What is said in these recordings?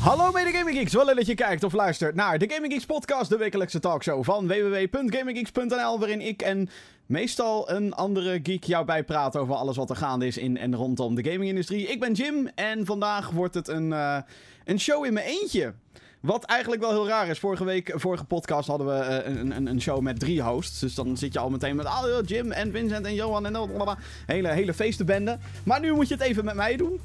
Hallo mede Gaming Geeks, wel leuk dat je kijkt of luistert naar de Gaming Geeks podcast, de wekelijkse talkshow van www.gaminggeeks.nl, waarin ik en meestal een andere geek jou bijpraat over alles wat er gaande is in en rondom de gamingindustrie. Ik ben Jim en vandaag wordt het een, uh, een show in mijn eentje. Wat eigenlijk wel heel raar is. Vorige week, vorige podcast hadden we uh, een, een, show met drie hosts. Dus dan zit je al meteen met oh, Jim en Vincent en Johan en blablabla. Hele, hele feestenbende. Maar nu moet je het even met mij doen.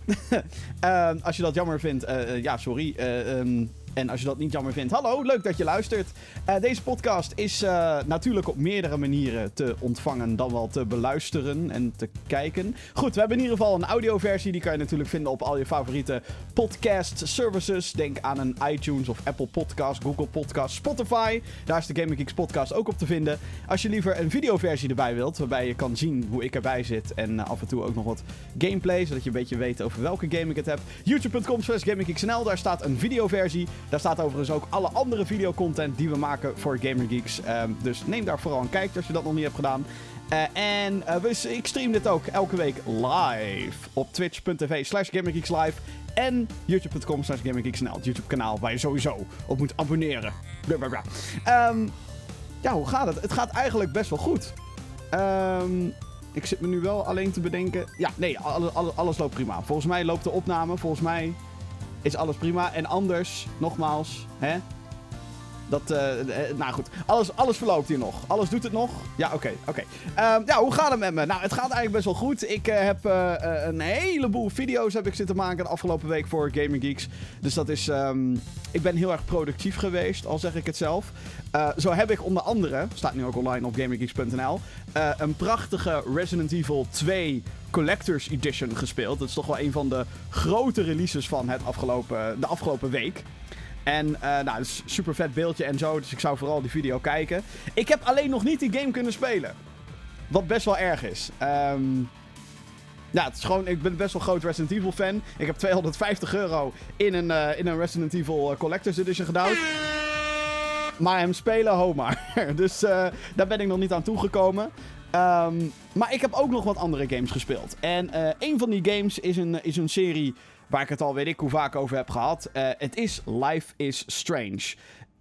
uh, als je dat jammer vindt, uh, ja, sorry. Um, en als je dat niet jammer vindt, hallo, leuk dat je luistert. Uh, deze podcast is uh, natuurlijk op meerdere manieren te ontvangen dan wel te beluisteren en te kijken. Goed, we hebben in ieder geval een audioversie. Die kan je natuurlijk vinden op al je favoriete podcast services. Denk aan een iTunes of Apple Podcast, Google Podcast, Spotify. Daar is de Gaming Geeks podcast ook op te vinden. Als je liever een videoversie erbij wilt, waarbij je kan zien hoe ik erbij zit en uh, af en toe ook nog wat gameplay, zodat je een beetje weet over welke game ik het heb. youtube.com slash gaminggeeksnl, daar staat een videoversie. Daar staat overigens ook alle andere videocontent die we maken voor Gamer Geeks. Um, dus neem daar vooral een kijkje als je dat nog niet hebt gedaan. Uh, en uh, we, ik stream dit ook elke week live op twitch.tv slash gamergeekslive en youtube.com slash. Het YouTube kanaal waar je sowieso op moet abonneren. Um, ja, hoe gaat het? Het gaat eigenlijk best wel goed. Um, ik zit me nu wel alleen te bedenken. Ja, nee, alles, alles loopt prima. Volgens mij loopt de opname. Volgens mij is alles prima. En anders, nogmaals, hè. Dat, uh, nou goed, alles, alles verloopt hier nog. Alles doet het nog. Ja, oké, oké. Um, ja, hoe gaat het met me? Nou, het gaat eigenlijk best wel goed. Ik uh, heb een heleboel video's heb ik zitten maken de afgelopen week voor Gaming Geeks. Dus dat is, um, ik ben heel erg productief geweest, al zeg ik het zelf. zo heb ik onder andere, staat nu ook online op gaminggeeks.nl, een prachtige Resident Evil 2 Collector's Edition gespeeld. Dat is toch wel een van de grote releases van het afgelopen, de afgelopen week. En uh, nou, dus super vet beeldje en zo. Dus ik zou vooral die video kijken. Ik heb alleen nog niet die game kunnen spelen. Wat best wel erg is. Um, ja, het is gewoon, ik ben best wel groot Resident Evil fan. Ik heb 250 euro in een, uh, in een Resident Evil Collector's Edition gedaan. Maar hem spelen, ho maar. dus daar ben ik nog niet aan toegekomen. Um, maar ik heb ook nog wat andere games gespeeld. En een van die games is een, is een serie waar ik het al weet ik hoe vaak over heb gehad. Uh, het is Life is Strange.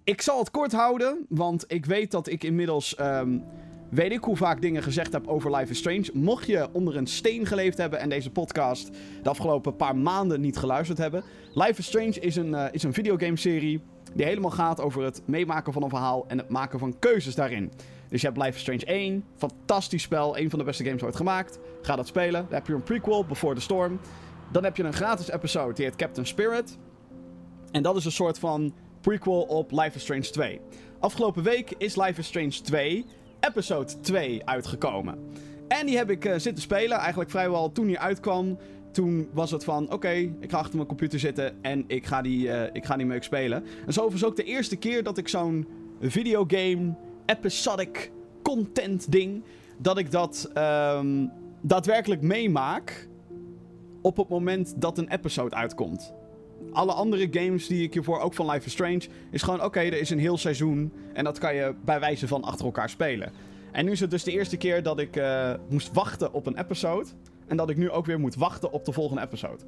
Ik zal het kort houden, want ik weet dat ik inmiddels... Um, weet ik hoe vaak dingen gezegd heb over Life is Strange. Mocht je onder een steen geleefd hebben en deze podcast de afgelopen paar maanden niet geluisterd hebben. Life is Strange is een, uh, is een videogameserie die helemaal gaat over het meemaken van een verhaal en het maken van keuzes daarin. Dus je hebt Life is Strange 1, fantastisch spel, een van de beste games ooit gemaakt. Ga dat spelen. Dan heb je een prequel, Before the Storm. Dan heb je een gratis episode, die heet Captain Spirit. En dat is een soort van prequel op Life is Strange 2. Afgelopen week is Life is Strange 2, episode 2, uitgekomen. En die heb ik uh, zitten spelen, eigenlijk vrijwel toen hij uitkwam. Toen was het van, oké, ik ga achter mijn computer zitten en ik ga die, uh, ik ga die meuk spelen. En zo was ook de eerste keer dat ik zo'n videogame, episodic content ding, dat ik dat um, daadwerkelijk meemaak op het moment dat een episode uitkomt. Alle andere games die ik hiervoor, ook van Life is Strange, is gewoon oké, er is een heel seizoen en dat kan je bij wijze van achter elkaar spelen. En nu is het dus de eerste keer dat ik uh, moest wachten op een episode. En dat ik nu ook weer moet wachten op de volgende episode.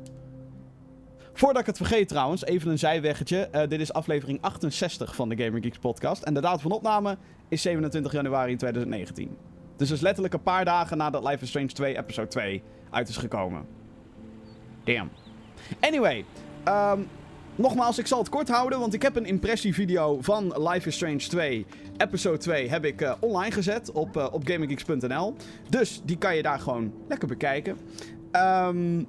Voordat ik het vergeet trouwens, even een zijweggetje. Uh, dit is aflevering 68 van de Gamer Geeks podcast. En de datum van opname is 27 januari 2019. Dus dus letterlijk een paar dagen nadat Life is Strange 2 episode 2 uit is gekomen. Damn. Anyway, um, nogmaals, ik zal het kort houden, want ik heb een impressievideo van Life is Strange 2, episode 2, heb ik uh, online gezet op, uh, op GamingGeeks.nl. Dus die kan je daar gewoon lekker bekijken. Um,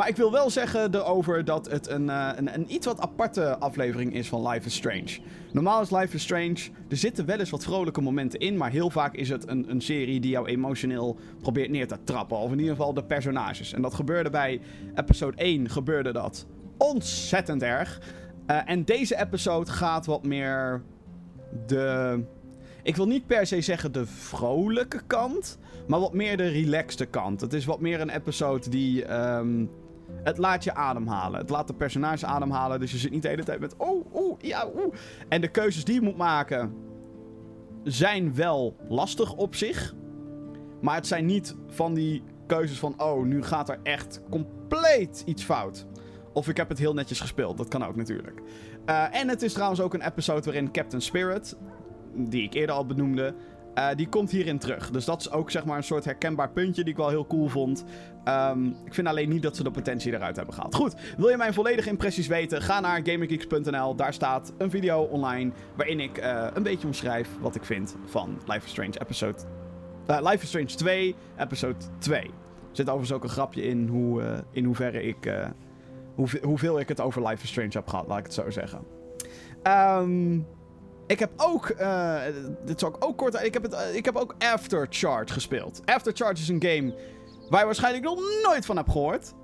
maar ik wil wel zeggen erover dat het een, uh, een, een, iets wat aparte aflevering is van Life is Strange. Normaal is Life is Strange, er zitten wel eens wat vrolijke momenten in, maar heel vaak is het een, een serie die jou emotioneel probeert neer te trappen. Of in ieder geval de personages. En dat gebeurde bij episode 1, gebeurde dat ontzettend erg. Uh, en deze episode gaat wat meer de... Ik wil niet per se zeggen de vrolijke kant, maar wat meer de relaxte kant. Het is wat meer een episode die... Um, het laat je ademhalen. Het laat de personages ademhalen. Dus je zit niet de hele tijd met. Oh, oeh, ja, oeh. En de keuzes die je moet maken. zijn wel lastig op zich. Maar het zijn niet van die keuzes van. Oh, nu gaat er echt compleet iets fout. Of ik heb het heel netjes gespeeld. Dat kan ook natuurlijk. Uh, en het is trouwens ook een episode waarin Captain Spirit, die ik eerder al benoemde, uh, die komt hierin terug. Dus dat is ook zeg maar een soort herkenbaar puntje die ik wel heel cool vond. Um, ik vind alleen niet dat ze de potentie eruit hebben gehaald. Goed, wil je mijn volledige impressies weten? Ga naar gaminggeeks.nl. Daar staat een video online waarin ik uh, een beetje omschrijf wat ik vind van Life is Strange episode... Uh, Life is Strange 2, episode 2. Er zit overigens ook een grapje in hoe, in hoeverre ik... Hoeveel, ik het over Life is Strange heb gehad, laat ik het zo zeggen. Um, ik heb ook. Uh, dit zal ik ook kort. Ik heb, het, uh, ik heb ook Aftercharge gespeeld. Aftercharge is een game waar je waarschijnlijk nog nooit van hebt gehoord.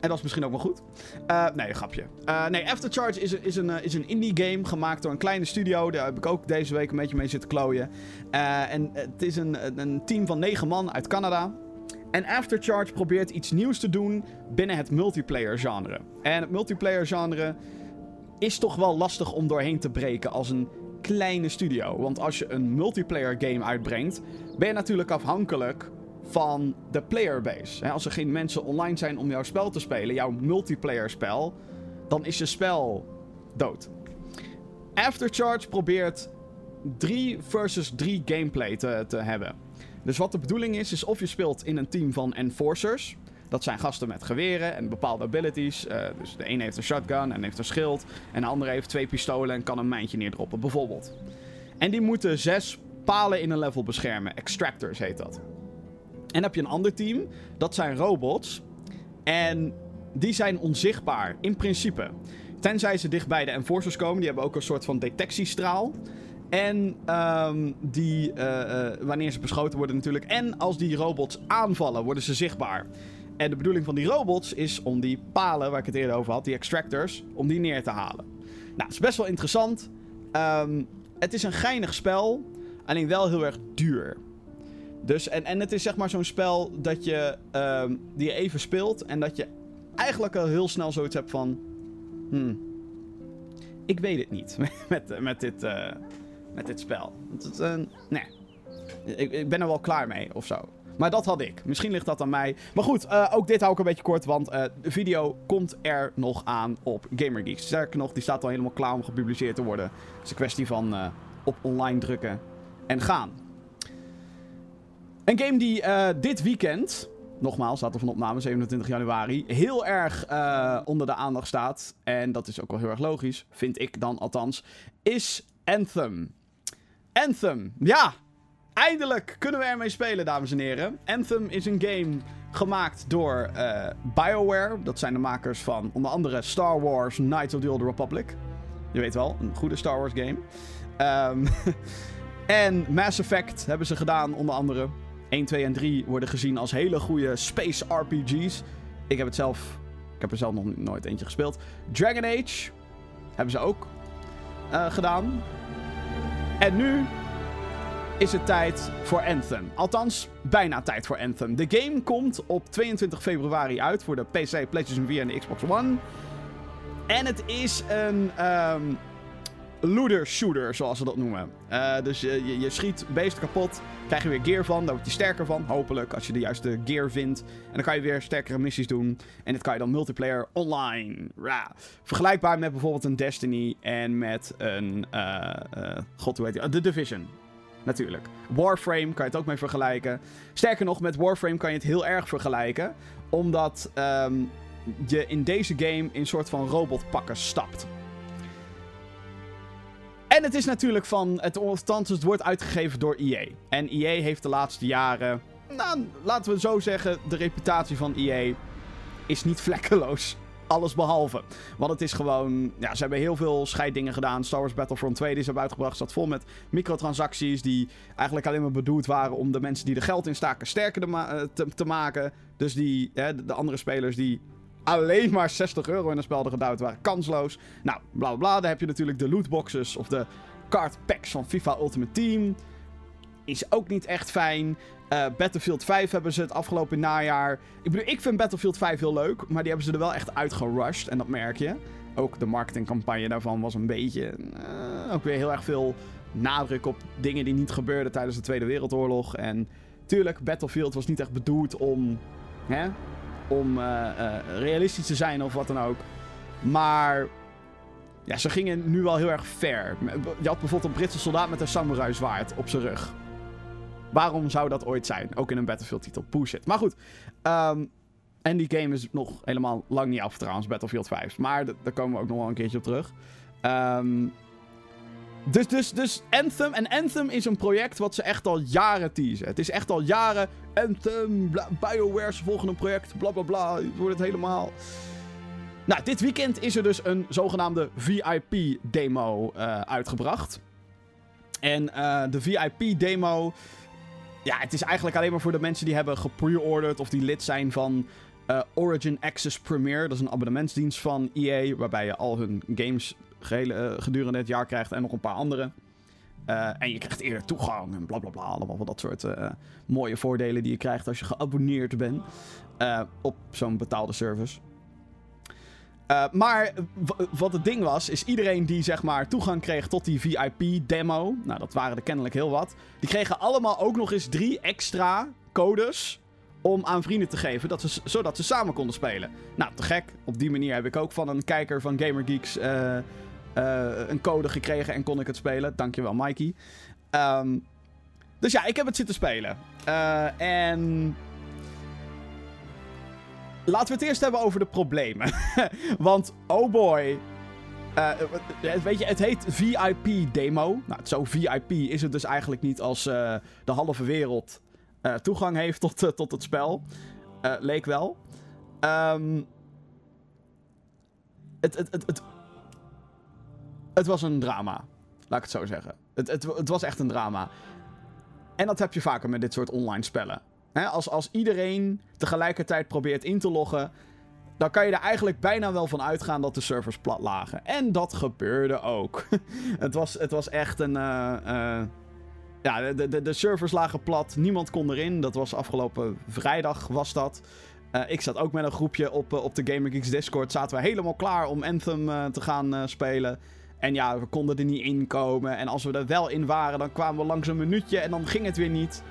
En dat is misschien ook wel goed. Uh, nee, grapje. nee, Aftercharge is, is, een, is een indie game gemaakt door een kleine studio. Daar heb ik ook deze week een beetje mee zitten klooien. en het is een, een team van negen man uit Canada. En Aftercharge probeert iets nieuws te doen binnen het multiplayer genre. En het multiplayer genre is toch wel lastig om doorheen te breken als een kleine studio. Want als je een multiplayer game uitbrengt, ben je natuurlijk afhankelijk van de playerbase. Als er geen mensen online zijn om jouw spel te spelen, jouw multiplayer spel, dan is je spel dood. Aftercharge probeert 3 versus 3 gameplay te, te hebben. Dus wat de bedoeling is, is of je speelt in een team van enforcers. Dat zijn gasten met geweren en bepaalde abilities. Uh, dus de een heeft een shotgun en heeft een schild. En de andere heeft twee pistolen en kan een mijntje neerdroppen, bijvoorbeeld. En die moeten zes palen in een level beschermen. Extractors heet dat. En dan heb je een ander team. Dat zijn robots. En die zijn onzichtbaar, in principe. Tenzij ze dicht bij de enforcers komen. Die hebben ook een soort van detectiestraal. En um, die, uh, uh, wanneer ze beschoten worden natuurlijk. En als die robots aanvallen, worden ze zichtbaar. En de bedoeling van die robots is om die palen, waar ik het eerder over had, die extractors, om die neer te halen. Nou, het is best wel interessant. Um, het is een geinig spel, alleen wel heel erg duur. Dus, en, en het is zeg maar zo'n spel dat je, um, die je even speelt en dat je eigenlijk al heel snel zoiets hebt van... Hmm, ik weet het niet met, met, dit, uh, met dit spel. Het, uh, nee, ik, ik ben er wel klaar mee of zo. Maar dat had ik. Misschien ligt dat aan mij. Maar goed, uh, ook dit hou ik een beetje kort, want uh, de video komt er nog aan op GamerGeeks. Sterker nog, die staat al helemaal klaar om gepubliceerd te worden. Het is een kwestie van uh, op online drukken en gaan. Een game die dit weekend, nogmaals, staat er van opname, 27 januari, heel erg onder de aandacht staat. En dat is ook wel heel erg logisch, vind ik dan althans, is Anthem. Anthem, ja, Eindelijk kunnen we ermee spelen, dames en heren. Anthem is een game gemaakt door uh, BioWare. Dat zijn de makers van onder andere Star Wars Knights of the Old Republic. Je weet wel, een goede Star Wars game. Um, en Mass Effect hebben ze gedaan, onder andere. 1, 2 en 3 worden gezien als hele goede space RPG's. Ik heb het zelf. Ik heb er zelf nog nooit eentje gespeeld. Dragon Age hebben ze ook uh, gedaan. En nu is het tijd voor Anthem. Althans, bijna tijd voor Anthem. De game komt op 22 februari uit voor de PC, PlayStation 4 en Xbox One. En het is een um, looter shooter, zoals ze dat noemen. Uh, dus je, je, schiet beesten kapot, krijg je weer gear van, daar word je sterker van, hopelijk, als je de juiste gear vindt. En dan kan je weer sterkere missies doen. En dit kan je dan multiplayer online. Vergelijkbaar met bijvoorbeeld een Destiny en met een, uh, uh, god hoe heet die, The Division natuurlijk. Warframe kan je het ook mee vergelijken. Sterker nog, met Warframe kan je het heel erg vergelijken. Omdat um, je in deze game in soort van robotpakken stapt. En het is natuurlijk van. Het, althans, wordt uitgegeven door EA. En EA heeft de laatste jaren. Nou, laten we zo zeggen. De reputatie van EA is niet vlekkeloos alles behalve. Want het is gewoon... Ja, ze hebben heel veel scheiddingen gedaan. Star Wars Battlefront 2 die ze hebben uitgebracht... zat vol met microtransacties... die eigenlijk alleen maar bedoeld waren... om de mensen die er geld in staken sterker te, ma te, maken. Dus die, hè, de andere spelers die alleen maar 60 euro in een spel hadden gedouwd waren kansloos. Nou, bla bla bla. Dan heb je natuurlijk de lootboxes of de card packs van FIFA Ultimate Team. Is ook niet echt fijn. Uh, Battlefield 5 hebben ze het afgelopen najaar. Ik bedoel, ik vind Battlefield 5 heel leuk. Maar die hebben ze er wel echt uitgerushed. En dat merk je. Ook de marketingcampagne daarvan was een beetje. Uh, ook weer heel erg veel nadruk op dingen die niet gebeurden tijdens de Tweede Wereldoorlog. En tuurlijk, Battlefield was niet echt bedoeld om. Hè, om uh, realistisch te zijn of wat dan ook. Maar ja, ze gingen nu wel heel erg ver. Je had bijvoorbeeld een Britse soldaat met een samurai zwaard op zijn rug. Waarom zou dat ooit zijn? Ook in een Battlefield-titel. Push it. Maar goed. ehm, en die game is nog helemaal lang niet af trouwens, Battlefield 5. Maar daar komen we ook nog wel een keertje op terug. Ehm, dus, dus, dus Anthem. En Anthem is een project wat ze echt al jaren teasen. Het is echt al jaren. Anthem, BioWare's volgende project, bla bla bla. Het wordt het helemaal. Nou, dit weekend is er dus een zogenaamde VIP-demo eh, uitgebracht. En eh, de VIP-demo. Ja, het is eigenlijk alleen maar voor de mensen die hebben gepre-ordered of die lid zijn van eh, Origin Access Premier. Dat is een abonnementsdienst van EA, waarbij je al hun games gehele, eh, gedurende het jaar krijgt en nog een paar andere. Eh, en je krijgt eerder toegang en bla bla bla. Allemaal van dat soort mooie voordelen die je krijgt als je geabonneerd bent op zo'n betaalde service. Eh, maar wat het ding was, is iedereen die zeg maar toegang kreeg tot die VIP-demo. Nou, dat waren er kennelijk heel wat. Die kregen allemaal ook nog eens drie extra codes om aan vrienden te geven, dat ze, zodat ze samen konden spelen. Nou, te gek. Op die manier heb ik ook van een kijker van GamerGeeks eh, eh, een code gekregen en kon ik het spelen. Dankjewel, Mikey. Ehm, dus ja, ik heb het zitten spelen. En. Laten we het eerst hebben over de problemen. Want, oh boy. eh, weet je, het heet VIP Demo. Nou, zo VIP is het dus eigenlijk niet als eh, de halve wereld eh, toegang heeft tot, eh, tot het spel. Eh, leek wel. Ehm, het, het, het, het, het was een drama. Laat ik het zo zeggen. Het, het, het was echt een drama. En dat heb je vaker met dit soort online spellen. Hè, als, als iedereen tegelijkertijd probeert in te loggen. Dan kan je er eigenlijk bijna wel van uitgaan dat de servers plat lagen. En dat gebeurde ook. het, was, het was echt een. eh, eh, ja, de, de, de servers lagen plat. Niemand kon erin. Dat was afgelopen vrijdag, was dat. Eh, ik zat ook met een groepje op, op de GamerGeeks Discord. Zaten we helemaal klaar om Anthem te gaan spelen. En ja, we konden er niet in komen. En als we er wel in waren, dan kwamen we langs een minuutje en dan ging het weer niet.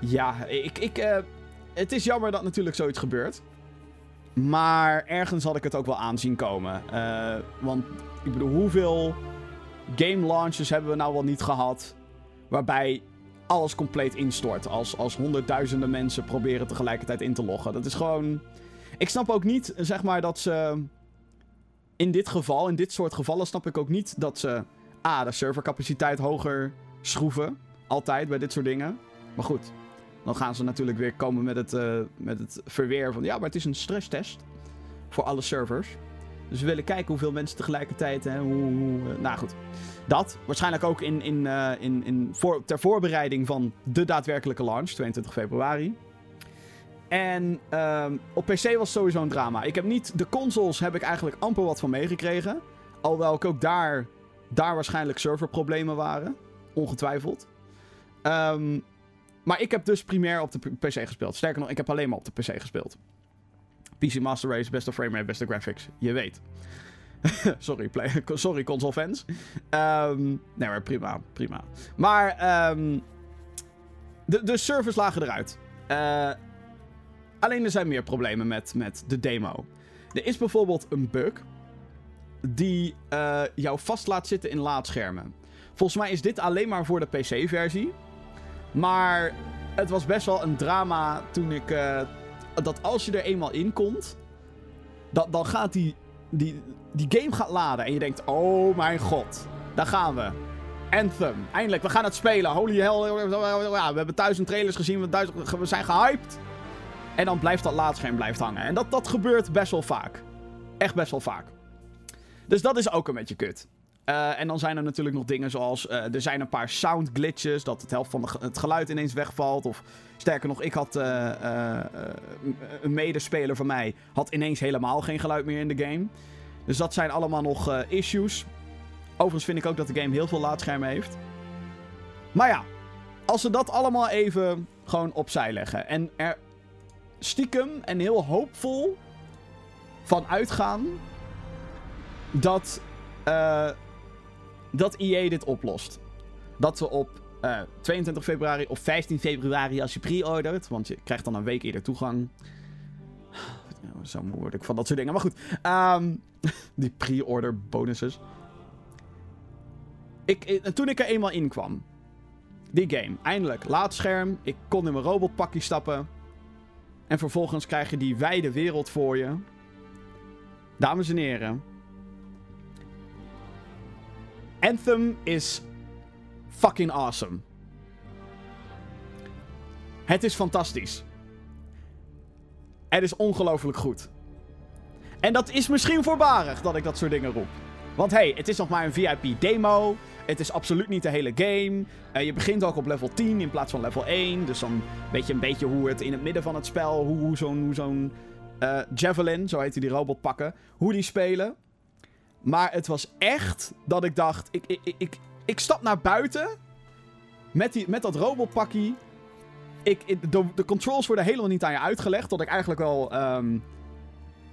Ja, ik, ik, eh, het is jammer dat natuurlijk zoiets gebeurt. Maar ergens had ik het ook wel aanzien komen. Eh, want ik bedoel, hoeveel game launches hebben we nou wel niet gehad? Waarbij alles compleet instort. Als, als honderdduizenden mensen proberen tegelijkertijd in te loggen. Dat is gewoon. Ik snap ook niet, zeg maar, dat ze. In dit geval, in dit soort gevallen, snap ik ook niet dat ze. A, de servercapaciteit hoger schroeven. Altijd bij dit soort dingen. Maar goed, dan gaan ze natuurlijk weer komen met het, eh, met het verweer van... Ja, maar het is een stresstest voor alle servers. Dus we willen kijken hoeveel mensen tegelijkertijd... Hè, hoe, hoe, eh, nou goed, dat. Waarschijnlijk ook in, in, eh, in, in voor, ter voorbereiding van de daadwerkelijke launch, 22 februari. En ehm, op PC was sowieso een drama. Ik heb niet... De consoles heb ik eigenlijk amper wat van meegekregen. Alhoewel ik ook daar, daar waarschijnlijk serverproblemen waren. Ongetwijfeld. Ehm, maar ik heb dus primair op de PC gespeeld. Sterker nog, ik heb alleen maar op de PC gespeeld. PC Master Race, beste frame rate, beste graphics. Je weet. sorry, sorry console fans. Ehm, nee, maar prima, prima. Maar ehm, de, de servers lagen eruit. Eh, alleen er zijn meer problemen met, met de demo. Er is bijvoorbeeld een bug die eh, jou vast laat zitten in laadschermen. Volgens mij is dit alleen maar voor de PC-versie. Maar het was best wel een drama toen ik. eh, dat als je er eenmaal in komt. Dat, dan gaat die, die. Die game gaat laden. En je denkt: Oh mijn god. Daar gaan we. Anthem. Eindelijk, we gaan het spelen. Holy hell. Ja, we hebben duizend trailers gezien. We, duizend, we zijn gehyped. En dan blijft dat laadscherm blijft hangen. En dat, dat gebeurt best wel vaak. Echt best wel vaak. Dus dat is ook een beetje kut. Eh, en dan zijn er natuurlijk nog dingen zoals... eh, er zijn een paar sound glitches. Dat het helft van het geluid ineens wegvalt. Of sterker nog, ik had... eh, een medespeler van mij had ineens helemaal geen geluid meer in de game. Dus dat zijn allemaal nog issues. Overigens vind ik ook dat de game heel veel laadschermen heeft. Maar ja, als ze dat allemaal even gewoon opzij leggen. En er stiekem en heel hoopvol van uitgaan... Dat... dat EA dit oplost. Dat we op eh, 22 februari of 15 februari als je pre-ordert, want je krijgt dan een week eerder toegang. Zo moe word ik van dat soort dingen. Maar goed, ehm, die pre-order bonuses. Ik, ik- toen ik er eenmaal in kwam, die game, eindelijk, laat scherm, ik kon in mijn robotpakje stappen. En vervolgens krijg je die wijde wereld voor je. Dames en heren. Anthem is fucking awesome. Het is fantastisch. Het is ongelooflijk goed. En dat is misschien voorbarig dat ik dat soort dingen roep. Want hey, het is nog maar een VIP-demo. Het is absoluut niet de hele game. Eh, je begint ook op level 10 in plaats van level 1. Dus dan weet je een beetje hoe het in het midden van het spel... hoe, hoe zo'n eh, Javelin, zo heet die robot pakken... hoe die spelen. Maar het was echt dat ik dacht... Ik, ik, ik, ik, stap naar buiten... met, die, met dat robotpakkie... Ik, de, de controls worden helemaal niet aan je uitgelegd. Wat ik eigenlijk wel ehm,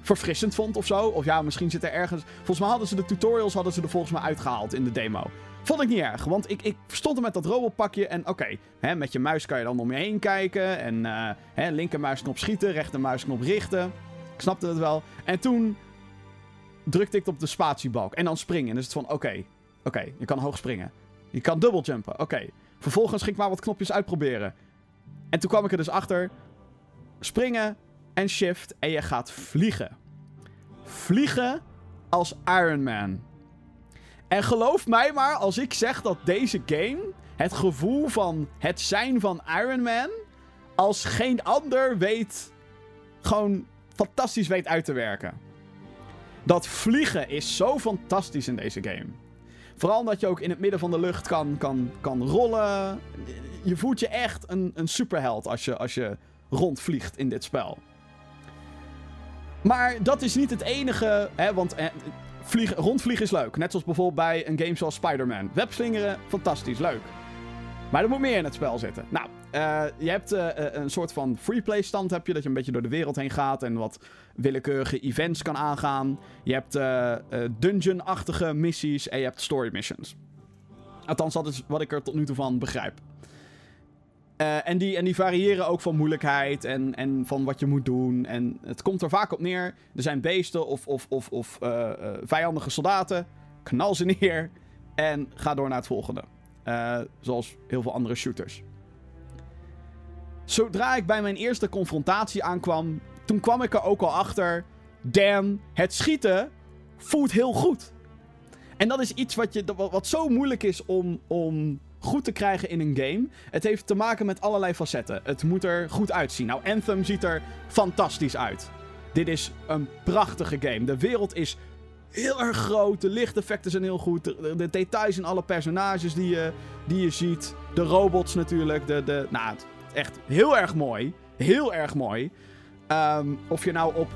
verfrissend vond of zo. Of ja, misschien zit er ergens... Volgens mij hadden ze de tutorials hadden ze er volgens mij uitgehaald in de demo. Vond ik niet erg, want ik, ik stond er met dat robotpakje en oké, hè, met je muis kan je dan om je heen kijken en eh hè, linkermuisknop schieten, rechtermuisknop richten. Ik snapte het wel. En toen drukte ik op de spatiebalk en dan springen. Dus het van oké, oké, je kan hoog springen. Je kan dubbeljumpen, oké. Vervolgens ging ik maar wat knopjes uitproberen. En toen kwam ik er dus achter, springen en shift en je gaat vliegen. Vliegen als Iron Man. En geloof mij maar als ik zeg dat deze game het gevoel van het zijn van Iron Man als geen ander weet, gewoon fantastisch weet uit te werken. Dat vliegen is zo fantastisch in deze game. Vooral omdat je ook in het midden van de lucht kan, kan, kan rollen. Je voelt je echt een, een superheld als je, als je rondvliegt in dit spel. Maar dat is niet het enige, hè, want eh, vliegen, rondvliegen is leuk. Net zoals bijvoorbeeld bij een game zoals Spider-Man. Webslingeren, fantastisch, leuk. Maar er moet meer in het spel zitten. Nou, eh, je hebt eh, eh, een soort van freeplay stand heb je, dat je een beetje door de wereld heen gaat en wat willekeurige events kan aangaan. Je hebt eh, dungeon-achtige missies en je hebt story missions. Althans, dat is wat ik er tot nu toe van begrijp. En, die, en die variëren ook van moeilijkheid en, en van wat je moet doen. En het komt er vaak op neer. Er zijn beesten of, of, of, of vijandige soldaten. Knal ze neer en ga door naar het volgende. Zoals heel veel andere shooters. Zodra ik bij mijn eerste confrontatie aankwam, toen kwam ik er ook al achter. Damn, het schieten voelt heel goed. En dat is iets wat, je, wat, zo moeilijk is om, om goed te krijgen in een game. Het heeft te maken met allerlei facetten. Het moet er goed uitzien. Nou, Anthem ziet er fantastisch uit. Dit is een prachtige game. De wereld is heel erg groot. De lichteffecten zijn heel goed. De, de details in alle personages die je, die je ziet. De robots natuurlijk. De, de, nou, echt heel erg mooi. Heel erg mooi. Ehm, of je nou op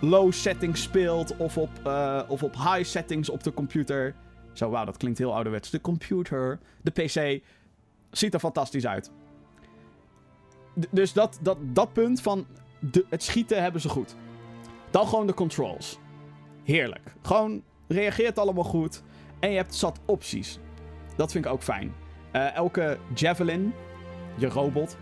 low settings speelt of op, eh, of op high settings op de computer. Zo, wauw, dat klinkt heel ouderwets. De computer, de PC, ziet er fantastisch uit. Dus dat, dat, dat punt van de, het schieten hebben ze goed. Dan gewoon de controls. Heerlijk. Gewoon reageert allemaal goed. En je hebt zat opties. Dat vind ik ook fijn. Eh, elke javelin, je robot,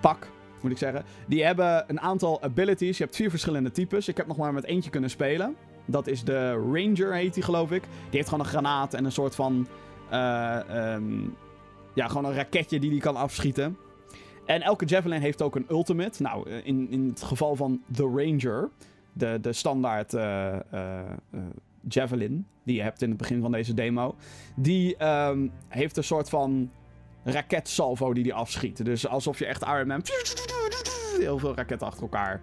pak, moet ik zeggen. Die hebben een aantal abilities. Je hebt vier verschillende types. Ik heb nog maar met eentje kunnen spelen. Dat is de Ranger, heet die geloof ik. Die heeft gewoon een granaat en een soort van... eh, ehm, ja, gewoon een raketje die die kan afschieten. En elke Javelin heeft ook een ultimate. Nou, eh, in, in het geval van The Ranger, de, de standaard eh, Javelin, die je hebt in het begin van deze demo, die ehm, heeft een soort van raketsalvo die die afschiet. Dus alsof je echt Iron heel veel raketten achter elkaar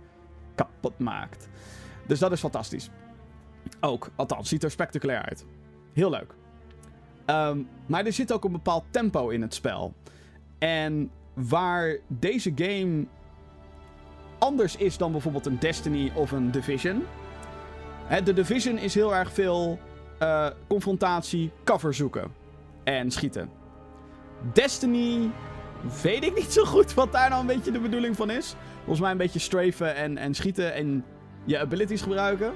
kapot maakt. Dus dat is fantastisch. Ook, althans, ziet er spectaculair uit. Heel leuk. Ehm, maar er zit ook een bepaald tempo in het spel. En waar deze game anders is dan bijvoorbeeld een Destiny of een Division. Hè, de Division is heel erg veel eh, confrontatie, cover zoeken en schieten. Destiny weet ik niet zo goed wat daar nou een beetje de bedoeling van is. Volgens mij een beetje strafen en, en schieten en je abilities gebruiken.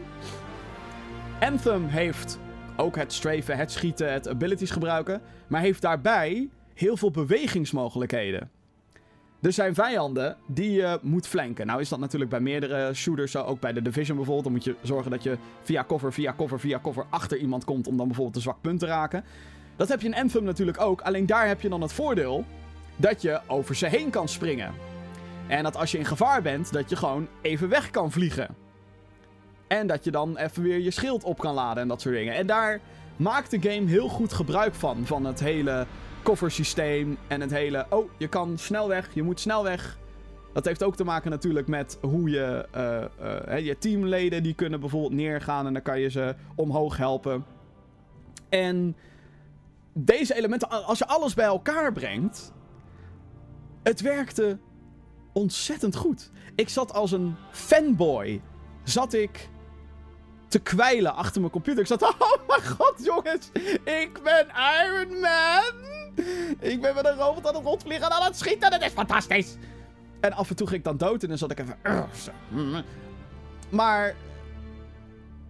Anthem heeft ook het strafen, het schieten, het abilities gebruiken. Maar heeft daarbij heel veel bewegingsmogelijkheden. Er zijn vijanden die je moet flanken. Nou is dat natuurlijk bij meerdere shooters zo. Ook bij de Division bijvoorbeeld. Dan moet je zorgen dat je via cover, via cover, via cover achter iemand komt. Om dan bijvoorbeeld een zwak punt te raken. Dat heb je in Anthem natuurlijk ook. Alleen daar heb je dan het voordeel dat je over ze heen kan springen. En dat als je in gevaar bent, dat je gewoon even weg kan vliegen. En dat je dan even weer je schild op kan laden en dat soort dingen. En daar maakt de game heel goed gebruik van. Van het hele koffersysteem en het hele... Oh, je kan snel weg, je moet snel weg. Dat heeft ook te maken natuurlijk met hoe je... Uh, uh, je teamleden die kunnen bijvoorbeeld neergaan en dan kan je ze omhoog helpen. En deze elementen, als je alles bij elkaar brengt... Het werkte ontzettend goed. Ik zat als een fanboy. Zat ik te kwijlen achter mijn computer. Ik zat, oh mijn god jongens, ik ben Iron Man. Ik ben met een robot aan het rondvliegen en aan het schieten. Dat is fantastisch. En af en toe ging ik dan dood en dan zat ik even... Maar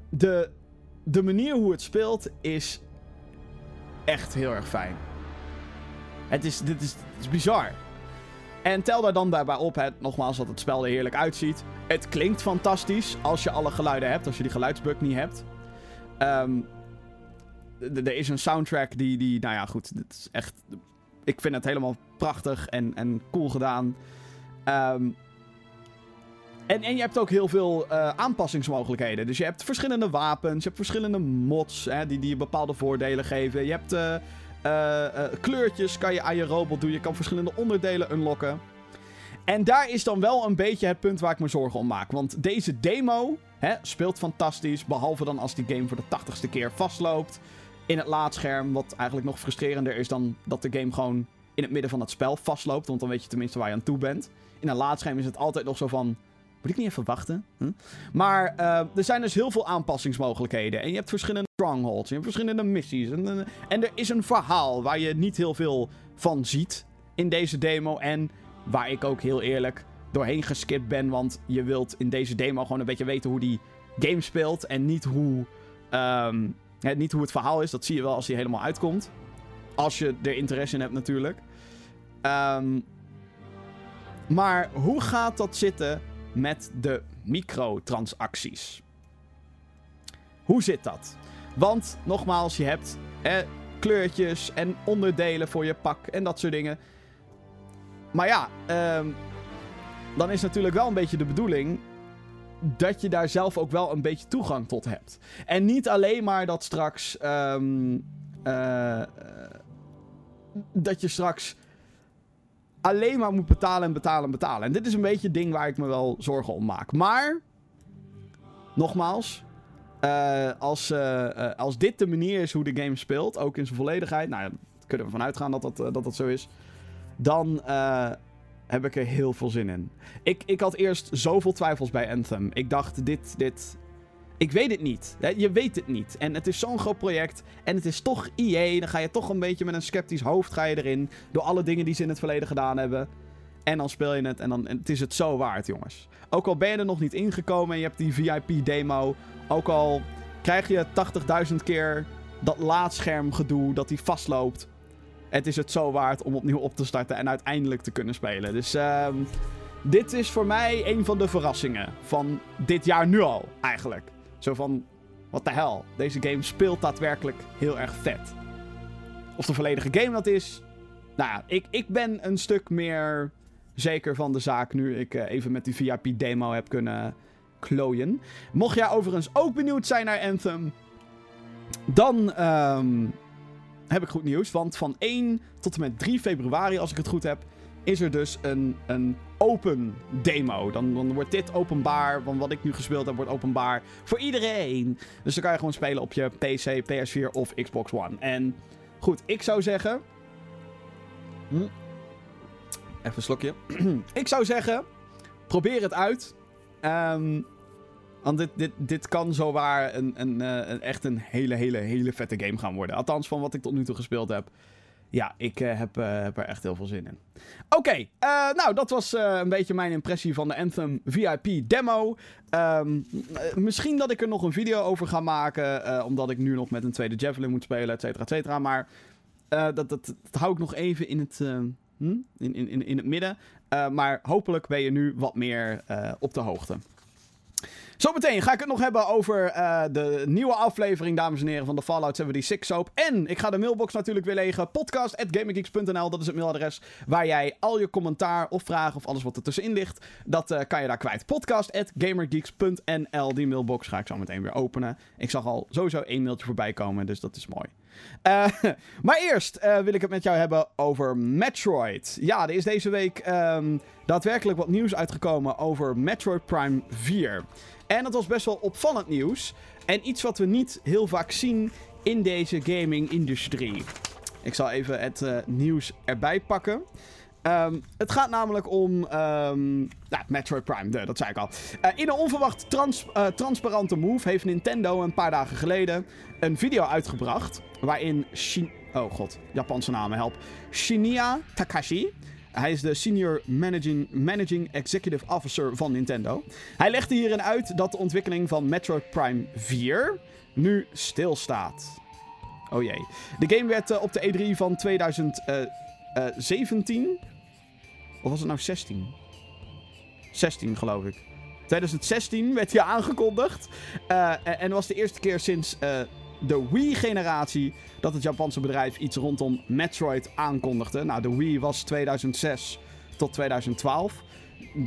de, de manier hoe het speelt is echt heel erg fijn. Het is, dit is, is bizar. En tel daar dan daarbij op, nogmaals, dat het spel er heerlijk uitziet. Het klinkt fantastisch als je alle geluiden hebt, als je die geluidsbug niet hebt. Um, er is een soundtrack die, die, nou ja, goed, het is echt... Ik vind het helemaal prachtig en, en cool gedaan. Um, en, en je hebt ook heel veel uh, aanpassingsmogelijkheden. Dus je hebt verschillende wapens, je hebt verschillende mods hè, die, die je bepaalde voordelen geven. Je hebt... Uh, uh, kleurtjes kan je aan je robot doen. Je kan verschillende onderdelen unlocken. En daar is dan wel een beetje het punt waar ik me zorgen om maak. Want deze demo hè, speelt fantastisch. Behalve dan als die game voor de tachtigste keer vastloopt. In het laadscherm. Wat eigenlijk nog frustrerender is dan dat de game gewoon in het midden van het spel vastloopt. Want dan weet je tenminste waar je aan toe bent. In een laadscherm is het altijd nog zo van... Moet ik niet even wachten? Hm? Maar uh, er zijn dus heel veel aanpassingsmogelijkheden. En je hebt verschillende strongholds. Je hebt verschillende missies. En, en er is een verhaal waar je niet heel veel van ziet in deze demo. En waar ik ook heel eerlijk doorheen geskipt ben. Want je wilt in deze demo gewoon een beetje weten hoe die game speelt. En niet hoe, um, hè, niet hoe het verhaal is. Dat zie je wel als die helemaal uitkomt. Als je er interesse in hebt natuurlijk. Um, maar hoe gaat dat zitten met de microtransacties? Hoe zit dat? Want nogmaals, je hebt eh, kleurtjes en onderdelen voor je pak en dat soort dingen. Maar ja, um, dan is natuurlijk wel een beetje de bedoeling dat je daar zelf ook wel een beetje toegang tot hebt. En niet alleen maar dat straks. Um, uh, dat je straks alleen maar moet betalen en betalen en betalen. En dit is een beetje het ding waar ik me wel zorgen om maak. Maar, nogmaals, uh, als, uh, als dit de manier is hoe de game speelt, ook in zijn volledigheid, nou, daar kunnen we vanuit gaan dat dat, dat, dat zo is, dan heb ik er heel veel zin in. Ik, ik had eerst zoveel twijfels bij Anthem. Ik dacht, dit, dit, ik weet het niet. Je weet het niet. En het is zo'n groot project. En het is toch EA. Dan ga je toch een beetje met een sceptisch hoofd ga je erin. Door alle dingen die ze in het verleden gedaan hebben. En dan speel je het en dan het is het zo waard, jongens. Ook al ben je er nog niet ingekomen en je hebt die VIP-demo. Ook al krijg je 80.000 keer dat laadscherm gedoe dat die vastloopt. Het is het zo waard om opnieuw op te starten en uiteindelijk te kunnen spelen. Dus uh, dit is voor mij een van de verrassingen van dit jaar nu al, eigenlijk. Zo van, wat de hel, deze game speelt daadwerkelijk heel erg vet. Of de volledige game dat is, nou ja, ik, ik ben een stuk meer zeker van de zaak nu ik uh, even met die VIP-demo heb kunnen klooien. Mocht jij overigens ook benieuwd zijn naar Anthem, dan um, heb ik goed nieuws. Want van 1 tot en met 3 februari, als ik het goed heb, is er dus een, een open demo. Dan, dan wordt dit openbaar, want wat ik nu gespeeld heb, wordt openbaar voor iedereen. Dus dan kan je gewoon spelen op je PC, PS4 of Xbox One. En goed, ik zou zeggen... Hm, even een slokje. ik zou zeggen, probeer het uit. Um, want dit, dit, dit kan zowaar een, een, een, een, echt een hele, hele, hele vette game gaan worden. Althans, van wat ik tot nu toe gespeeld heb ja, ik heb, uh, heb, er echt heel veel zin in. Oké, eh, nou dat was een beetje mijn impressie van de Anthem VIP demo. Um, misschien dat ik er nog een video over ga maken, omdat ik nu nog met een tweede Javelin moet spelen, et cetera, et cetera. Maar dat, dat, dat, hou ik nog even in het, hm? in, in, in het midden. maar hopelijk ben je nu wat meer op de hoogte. Zometeen ga ik het nog hebben over uh, de nieuwe aflevering, dames en heren, van de Fallout 76 soap. En ik ga de mailbox natuurlijk weer legen. Podcast.gaminggeeks.nl, dat is het mailadres waar jij al je commentaar of vragen of alles wat er tussenin ligt, dat uh, kan je daar kwijt. Podcast.gamergeeks.nl, die mailbox ga ik zo meteen weer openen. Ik zag al sowieso één mailtje voorbij komen, dus dat is mooi. Uh, maar eerst wil ik het met jou hebben over Metroid. Ja, er is deze week um, daadwerkelijk wat nieuws uitgekomen over Metroid Prime 4. En dat was best wel opvallend nieuws. En iets wat we niet heel vaak zien in deze gaming-industrie. Ik zal even het uh, nieuws erbij pakken. Um, het gaat namelijk om um, Metroid Prime, dat zei ik al. Uh, in een onverwacht uh, transparante move heeft Nintendo een paar dagen geleden een video uitgebracht. Waarin Shin oh god, Japanse namen help. Shinya Takashi hij is de Senior Managing, Managing Executive Officer van Nintendo. Hij legde hierin uit dat de ontwikkeling van Metroid Prime 4 nu stilstaat. Oh jee. De game werd uh, op de E3 van 2017. Uh, uh, of was het nou 16? 16 geloof ik. 2016 werd hij aangekondigd. En was de eerste keer sinds de Wii-generatie dat het Japanse bedrijf iets rondom Metroid aankondigde. Nou, de Wii was 2006 tot 2012.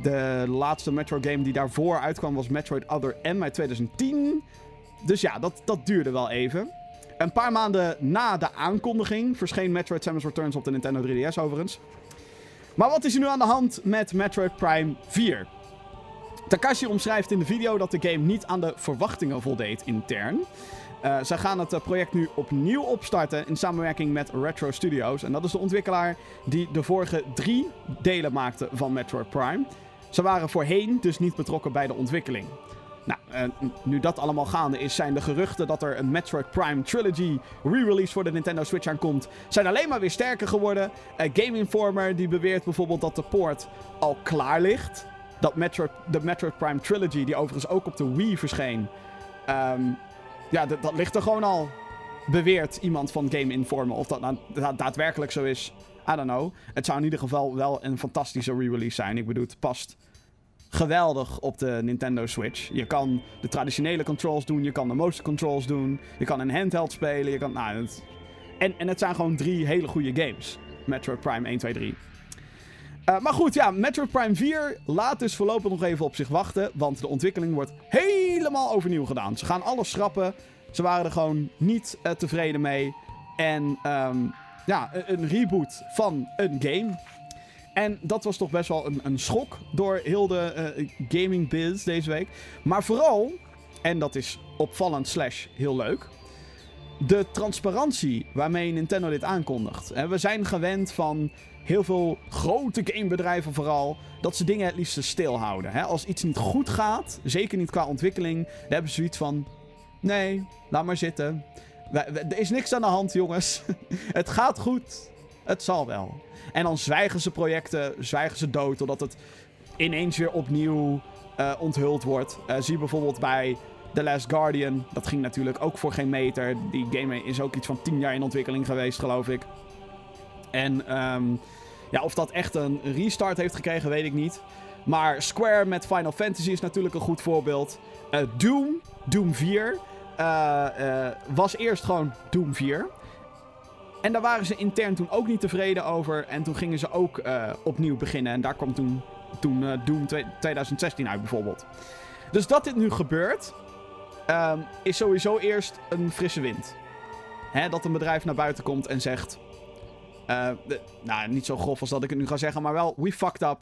De laatste Metroid game die daarvoor uitkwam was Metroid Other M uit 2010. Dus ja, dat, dat duurde wel even. Een paar maanden na de aankondiging verscheen Metroid Samus Returns op de Nintendo 3DS overigens. Maar wat is er nu aan de hand met Metroid Prime 4? Takashi omschrijft in de video dat de game niet aan de verwachtingen voldeed intern. Uh, zij gaan het eh, project nu opnieuw opstarten in samenwerking met Retro Studios. En dat is de ontwikkelaar die de vorige drie delen maakte van Metroid Prime. Ze waren voorheen dus niet betrokken bij de ontwikkeling. Nou, nu dat allemaal gaande is, zijn de geruchten dat er een Metroid Prime Trilogy re-release voor de Nintendo Switch aankomt, zijn alleen maar weer sterker geworden. Uh, Game Informer die beweert bijvoorbeeld dat de poort al klaar ligt. Dat Metroid, de Metroid Prime Trilogy, die overigens ook op de Wii verscheen, um, ja, dat ligt er gewoon al. Beweert iemand van Game Informer. Of dat nou daadwerkelijk zo is, I don't know. Het zou in ieder geval wel een fantastische re-release zijn. Ik bedoel, het past geweldig op de Nintendo Switch. Je kan de traditionele controls doen, je kan de motion controls doen, je kan een handheld spelen, je kan... Nou, en, en het zijn gewoon drie hele goede games. Metroid Prime 1, 2, 3. Uh, maar goed, ja, Metroid Prime 4 laat dus voorlopig nog even op zich wachten. Want de ontwikkeling wordt helemaal overnieuw gedaan. Ze gaan alles schrappen. Ze waren er gewoon niet uh, tevreden mee. En um, ja, een reboot van een game. En dat was toch best wel een, een schok door heel de uh, gaming biz deze week. Maar vooral, en dat is opvallend slash heel leuk... De transparantie waarmee Nintendo dit aankondigt. We zijn gewend van heel veel grote gamebedrijven vooral, dat ze dingen het liefst stilhouden. Hè? Als iets niet goed gaat, zeker niet qua ontwikkeling, dan hebben ze zoiets van: nee, laat maar zitten. Er is niks aan de hand, jongens. het gaat goed. Het zal wel. En dan zwijgen ze projecten, zwijgen ze dood, totdat het ineens weer opnieuw uh, onthuld wordt. Uh, zie bijvoorbeeld bij The Last Guardian. Dat ging natuurlijk ook voor geen meter. Die game is ook iets van 10 jaar in ontwikkeling geweest, geloof ik. En um, ja, of dat echt een restart heeft gekregen, weet ik niet. Maar Square met Final Fantasy is natuurlijk een goed voorbeeld. Uh, Doom, Doom 4, uh, uh, was eerst gewoon Doom 4. En daar waren ze intern toen ook niet tevreden over. En toen gingen ze ook opnieuw beginnen. En daar kwam toen, toen Doom 2016 uit bijvoorbeeld. Dus dat dit nu gebeurt, um, is sowieso eerst een frisse wind. Hè, dat een bedrijf naar buiten komt en zegt... Uh, nou, niet zo grof als dat ik het nu ga zeggen, maar wel, we fucked up.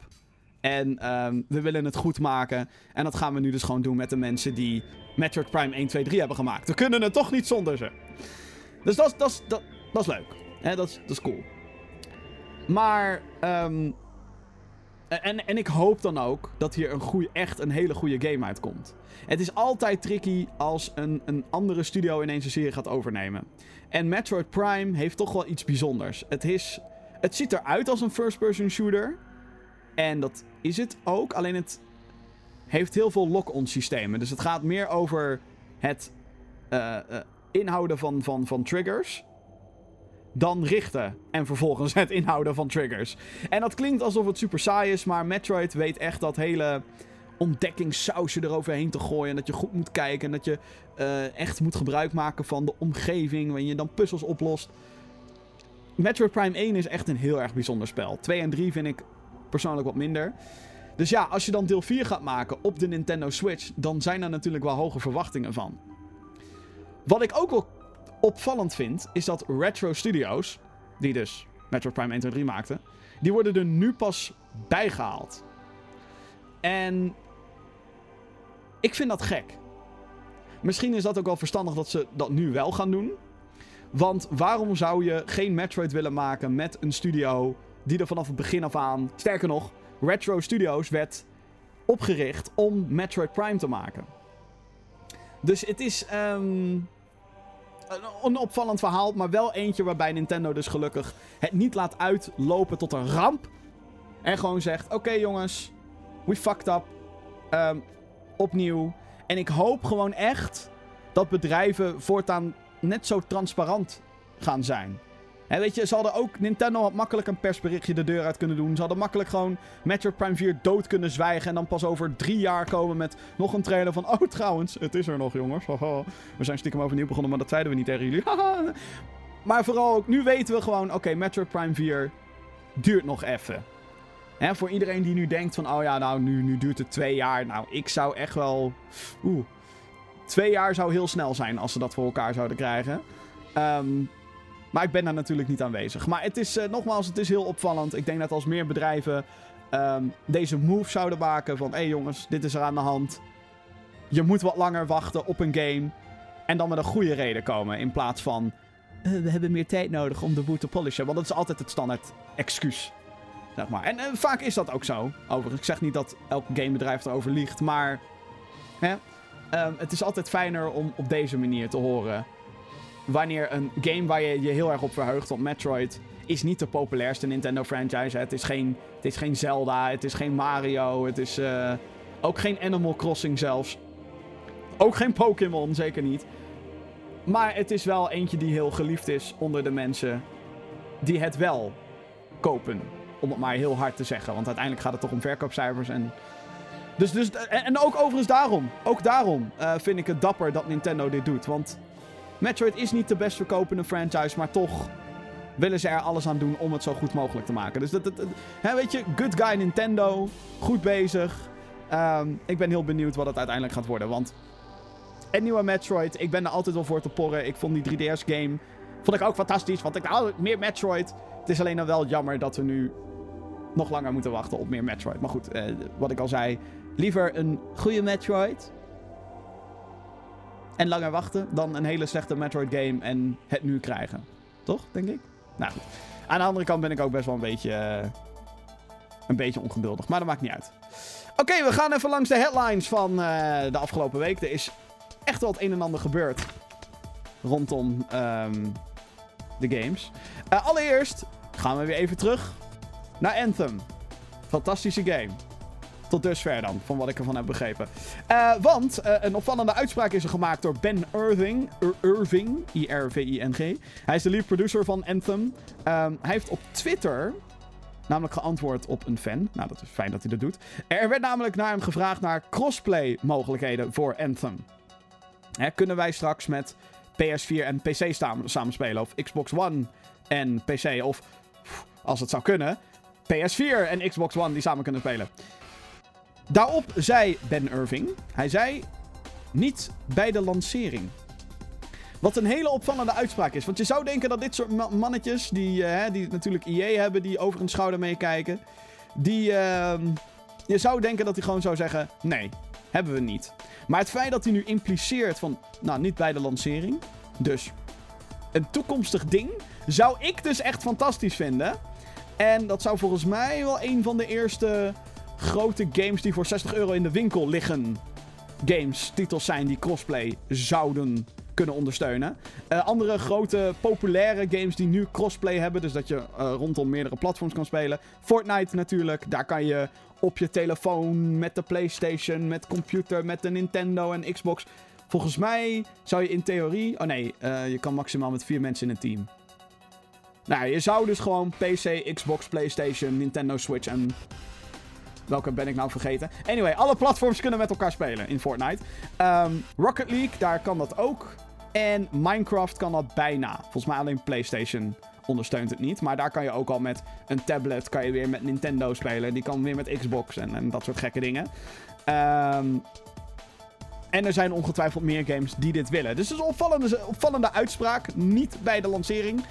En um, we willen het goed maken. En dat gaan we nu dus gewoon doen met de mensen die Metroid Prime 1, 2, 3 hebben gemaakt. We kunnen het toch niet zonder ze. Dus dat, dat, dat, dat is leuk. Dat, dat is cool. Maar, um, en, en ik hoop dan ook dat hier een echt een hele goede game uitkomt. Het is altijd tricky als een, een andere studio ineens een serie gaat overnemen. En Metroid Prime heeft toch wel iets bijzonders. Het, is, het ziet eruit als een first-person shooter. En dat is het ook. Alleen het heeft heel veel lock-on systemen. Dus het gaat meer over het uh, uh, inhouden van, van, van triggers. Dan richten. En vervolgens het inhouden van triggers. En dat klinkt alsof het super saai is, maar Metroid weet echt dat hele ontdekkingssausje eroverheen te gooien. En dat je goed moet kijken. En dat je uh, echt moet gebruik maken van de omgeving. Waarin je dan puzzels oplost. Metroid Prime 1 is echt een heel erg bijzonder spel. 2 en 3 vind ik persoonlijk wat minder. Dus ja, als je dan deel 4 gaat maken op de Nintendo Switch, dan zijn er natuurlijk wel hoge verwachtingen van. Wat ik ook wel opvallend vind, is dat Retro Studios, die dus Metroid Prime 1, 2, 3 maakten, die worden er nu pas bijgehaald. En ik vind dat gek. Misschien is dat ook wel verstandig dat ze dat nu wel gaan doen. Want waarom zou je geen Metroid willen maken met een studio die er vanaf het begin af aan. Sterker nog, Retro Studios werd opgericht om Metroid Prime te maken. Dus het is um, een opvallend verhaal, maar wel eentje waarbij Nintendo dus gelukkig het niet laat uitlopen tot een ramp. En gewoon zegt: Oké jongens, we fucked up. Um, opnieuw. En ik hoop gewoon echt dat bedrijven voortaan net zo transparant gaan zijn. En weet je, ze hadden ook... Nintendo had makkelijk een persberichtje de deur uit kunnen doen. Ze hadden makkelijk gewoon Metroid Prime 4 dood kunnen zwijgen. En dan pas over drie jaar komen met nog een trailer van... Oh, trouwens, het is er nog, jongens. We zijn stiekem overnieuw begonnen, maar dat zeiden we niet tegen jullie. maar vooral ook, nu weten we gewoon... Oké, Metroid Prime 4 duurt nog even. En voor iedereen die nu denkt van... Oh ja, nou, nu, nu duurt het twee jaar. Nou, ik zou echt wel... Oeh. Twee jaar zou heel snel zijn als ze dat voor elkaar zouden krijgen. Um, maar ik ben daar natuurlijk niet aanwezig. Maar het is, uh, nogmaals, het is heel opvallend. Ik denk dat als meer bedrijven um, deze move zouden maken van... Hé hey jongens, dit is er aan de hand. Je moet wat langer wachten op een game. En dan met een goede reden komen. In plaats van... Uh, we hebben meer tijd nodig om de boot te polishen. Want dat is altijd het standaard excuus. Zeg maar. En uh, vaak is dat ook zo. Overigens, ik zeg niet dat elk gamebedrijf erover liegt. Maar... Hè? Um, het is altijd fijner om op deze manier te horen wanneer een game waar je je heel erg op verheugt, want Metroid is niet de populairste Nintendo franchise. Het is geen, het is geen Zelda, het is geen Mario, het is uh, ook geen Animal Crossing zelfs. Ook geen Pokémon, zeker niet. Maar het is wel eentje die heel geliefd is onder de mensen die het wel kopen. Om het maar heel hard te zeggen. Want uiteindelijk gaat het toch om verkoopcijfers en... Dus, dus, en, ook overigens daarom, ook daarom uh, vind ik het dapper dat Nintendo dit doet. Want Metroid is niet de best verkopende franchise, maar toch willen ze er alles aan doen om het zo goed mogelijk te maken. Dus dat, hè, weet je, good guy Nintendo, goed bezig. Um, ik ben heel benieuwd wat het uiteindelijk gaat worden, want een nieuwe Metroid, ik ben er altijd wel voor te porren. Ik vond die 3DS-game, vond ik ook fantastisch, want ik hou meer Metroid. Het is alleen dan wel jammer dat we nu nog langer moeten wachten op meer Metroid. Maar goed, eh, wat ik al zei, liever een goede Metroid en langer wachten dan een hele slechte Metroid game en het nu krijgen. Toch, denk ik? Nou goed. Aan de andere kant ben ik ook best wel een beetje, uh, een beetje ongeduldig. Maar dat maakt niet uit. Oké, we gaan even langs de headlines van uh, de afgelopen week. Er is echt wel het een en ander gebeurd rondom um, de games. Uh, allereerst gaan we weer even terug naar Anthem. Fantastische game. Tot dusver dan, van wat ik ervan heb begrepen. Uh, want uh, een opvallende uitspraak is er gemaakt door Ben Irving. Ir Irving, I-R-V-I-N-G. Hij is de lead producer van Anthem. Um, hij heeft op Twitter namelijk geantwoord op een fan. Nou, dat is fijn dat hij dat doet. Er werd namelijk naar hem gevraagd naar crossplay mogelijkheden voor Anthem. Hè, kunnen wij straks met PS4 en PC samenspelen? Of Xbox One en PC? Of, als het zou kunnen, PS4 en Xbox One die samen kunnen spelen. Daarop zei Ben Irving, hij zei niet bij de lancering. Wat een hele opvallende uitspraak is. Want je zou denken dat dit soort mannetjes, die, uh, die natuurlijk IE hebben, die over hun schouder meekijken. Die, uh, je zou denken dat hij gewoon zou zeggen, nee, hebben we niet. Maar het feit dat hij nu impliceert van, nou, niet bij de lancering. Dus een toekomstig ding, zou ik dus echt fantastisch vinden. En dat zou volgens mij wel een van de eerste grote games die voor 60 euro in de winkel liggen. Games, titels zijn die crossplay zouden kunnen ondersteunen. Uh, andere grote populaire games die nu crossplay hebben, dus dat je uh, rondom meerdere platforms kan spelen. Fortnite natuurlijk, daar kan je op je telefoon, met de PlayStation, met computer, met de Nintendo en Xbox. Volgens mij zou je in theorie. Oh nee, uh, je kan maximaal met vier mensen in een team. Nou, je zou dus gewoon PC, Xbox, PlayStation, Nintendo Switch en. Welke ben ik nou vergeten? Anyway, alle platforms kunnen met elkaar spelen in Fortnite. Ehm, Rocket League, daar kan dat ook. En Minecraft kan dat bijna. Volgens mij alleen PlayStation ondersteunt het niet. Maar daar kan je ook al met een tablet kan je weer met Nintendo spelen. Die kan weer met Xbox en, en dat soort gekke dingen. Ehm, en er zijn ongetwijfeld meer games die dit willen. Dus het is een opvallende, opvallende uitspraak. Niet bij de lancering.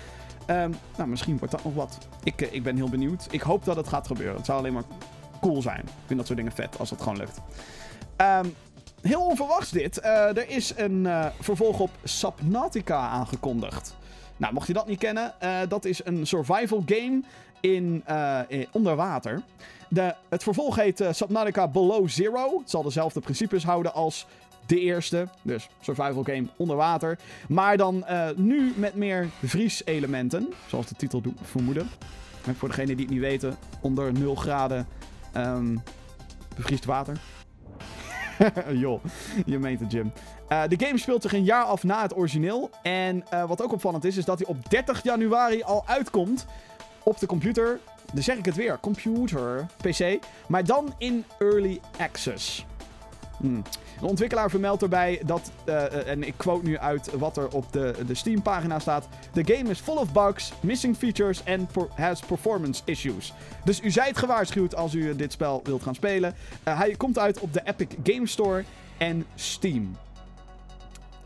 Ehm, nou, misschien wordt dat nog wat. Ik, eh, ik ben heel benieuwd. Ik hoop dat het gaat gebeuren. Het zou alleen maar cool zijn. Ik vind dat soort dingen vet als het gewoon lukt. Ehm, heel onverwachts dit. Uh, er is een uh, vervolg op Subnautica aangekondigd. Nou, mocht je dat niet kennen, uh, dat is een survival game in, onder water. De, het vervolg heet Subnautica Below Zero. Het zal dezelfde principes houden als de eerste. Dus survival game onder water. Maar dan nu met meer vrieselementen. Zoals de titel doet vermoeden. En voor degenen die het niet weten, onder 0 graden um, bevriest water. Joh, je meent het, Jim. Uh, de game speelt zich een jaar af na het origineel. En uh, wat ook opvallend is, is dat hij op 30 januari al uitkomt op de computer. Dan zeg ik het weer, computer, PC. Maar dan in early access. Hmm. De ontwikkelaar vermeldt erbij dat, uh, en ik quote nu uit wat er op de, de Steam-pagina staat: The game is full of bugs, missing features and has performance issues. Dus u zijt gewaarschuwd als u dit spel wilt gaan spelen. Uh, hij komt uit op de Epic Game Store en Steam.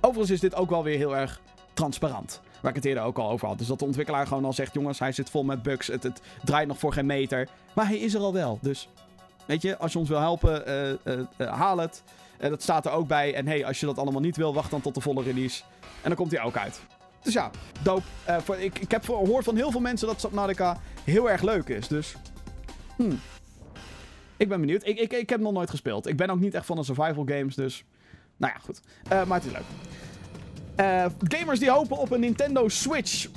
Overigens is dit ook wel weer heel erg transparant. Waar ik het eerder ook al over had. Dus dat de ontwikkelaar gewoon al zegt: jongens, hij zit vol met bugs. Het, het draait nog voor geen meter. Maar hij is er al wel. Dus weet je, als je ons wil helpen, haal het. Dat staat er ook bij. En hey, als je dat allemaal niet wil, wacht dan tot de volle release. En dan komt hij ook uit. Dus ja, dope. Ik, ik heb gehoord van heel veel mensen dat Subnautica heel erg leuk is. Dus. Hmm. Ik ben benieuwd. Ik, ik, ik heb nog nooit gespeeld. Ik ben ook niet echt van de survival games, dus. Nou ja, goed. Maar het is leuk. Gamers die hopen op een Nintendo Switch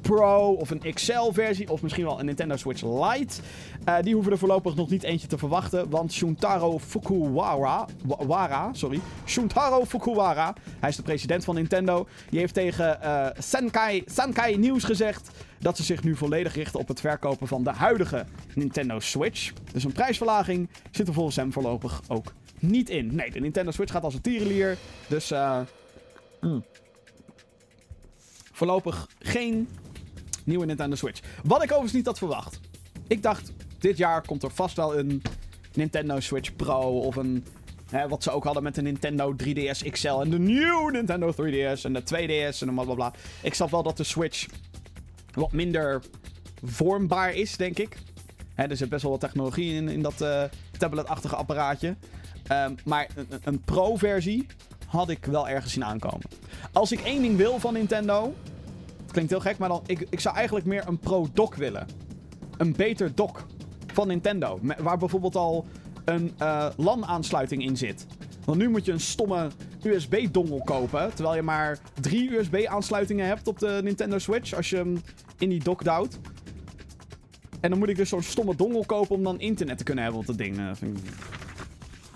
Pro of een XL-versie of misschien wel een Nintendo Switch Lite. Uh, die hoeven er voorlopig nog niet eentje te verwachten, want Shuntaro Fukuwara, Wara, sorry, Shuntaro Fukuwara, hij is de president van Nintendo, die heeft tegen uh, Senkai, Sankai News gezegd dat ze zich nu volledig richten op het verkopen van de huidige Nintendo Switch. Dus een prijsverlaging zit er volgens hem voorlopig ook niet in. Nee, de Nintendo Switch gaat als een tierenlier, dus uh, mm. voorlopig geen nieuwe Nintendo Switch. Wat ik overigens niet had verwacht. Ik dacht, dit jaar komt er vast wel een Nintendo Switch Pro of een... Hè, wat ze ook hadden met de Nintendo 3DS XL en de nieuwe Nintendo 3DS en de 2DS en blablabla. Ik snap wel dat de Switch wat minder vormbaar is, denk ik. Hè, er zit best wel wat technologie in, in dat uh, tabletachtige apparaatje. Um, maar een, een Pro-versie had ik wel ergens zien aankomen. Als ik één ding wil van Nintendo, klinkt heel gek, maar dan, ik, ik zou eigenlijk meer een Pro-dock willen. Een beter dock van Nintendo. Waar bijvoorbeeld al een uh, LAN-aansluiting in zit. Want nu moet je een stomme USB-dongel kopen. Terwijl je maar drie USB-aansluitingen hebt op de Nintendo Switch. Als je hem in die dock duwt. En dan moet ik dus zo'n stomme dongel kopen om dan internet te kunnen hebben op dat ding. Uh, ik...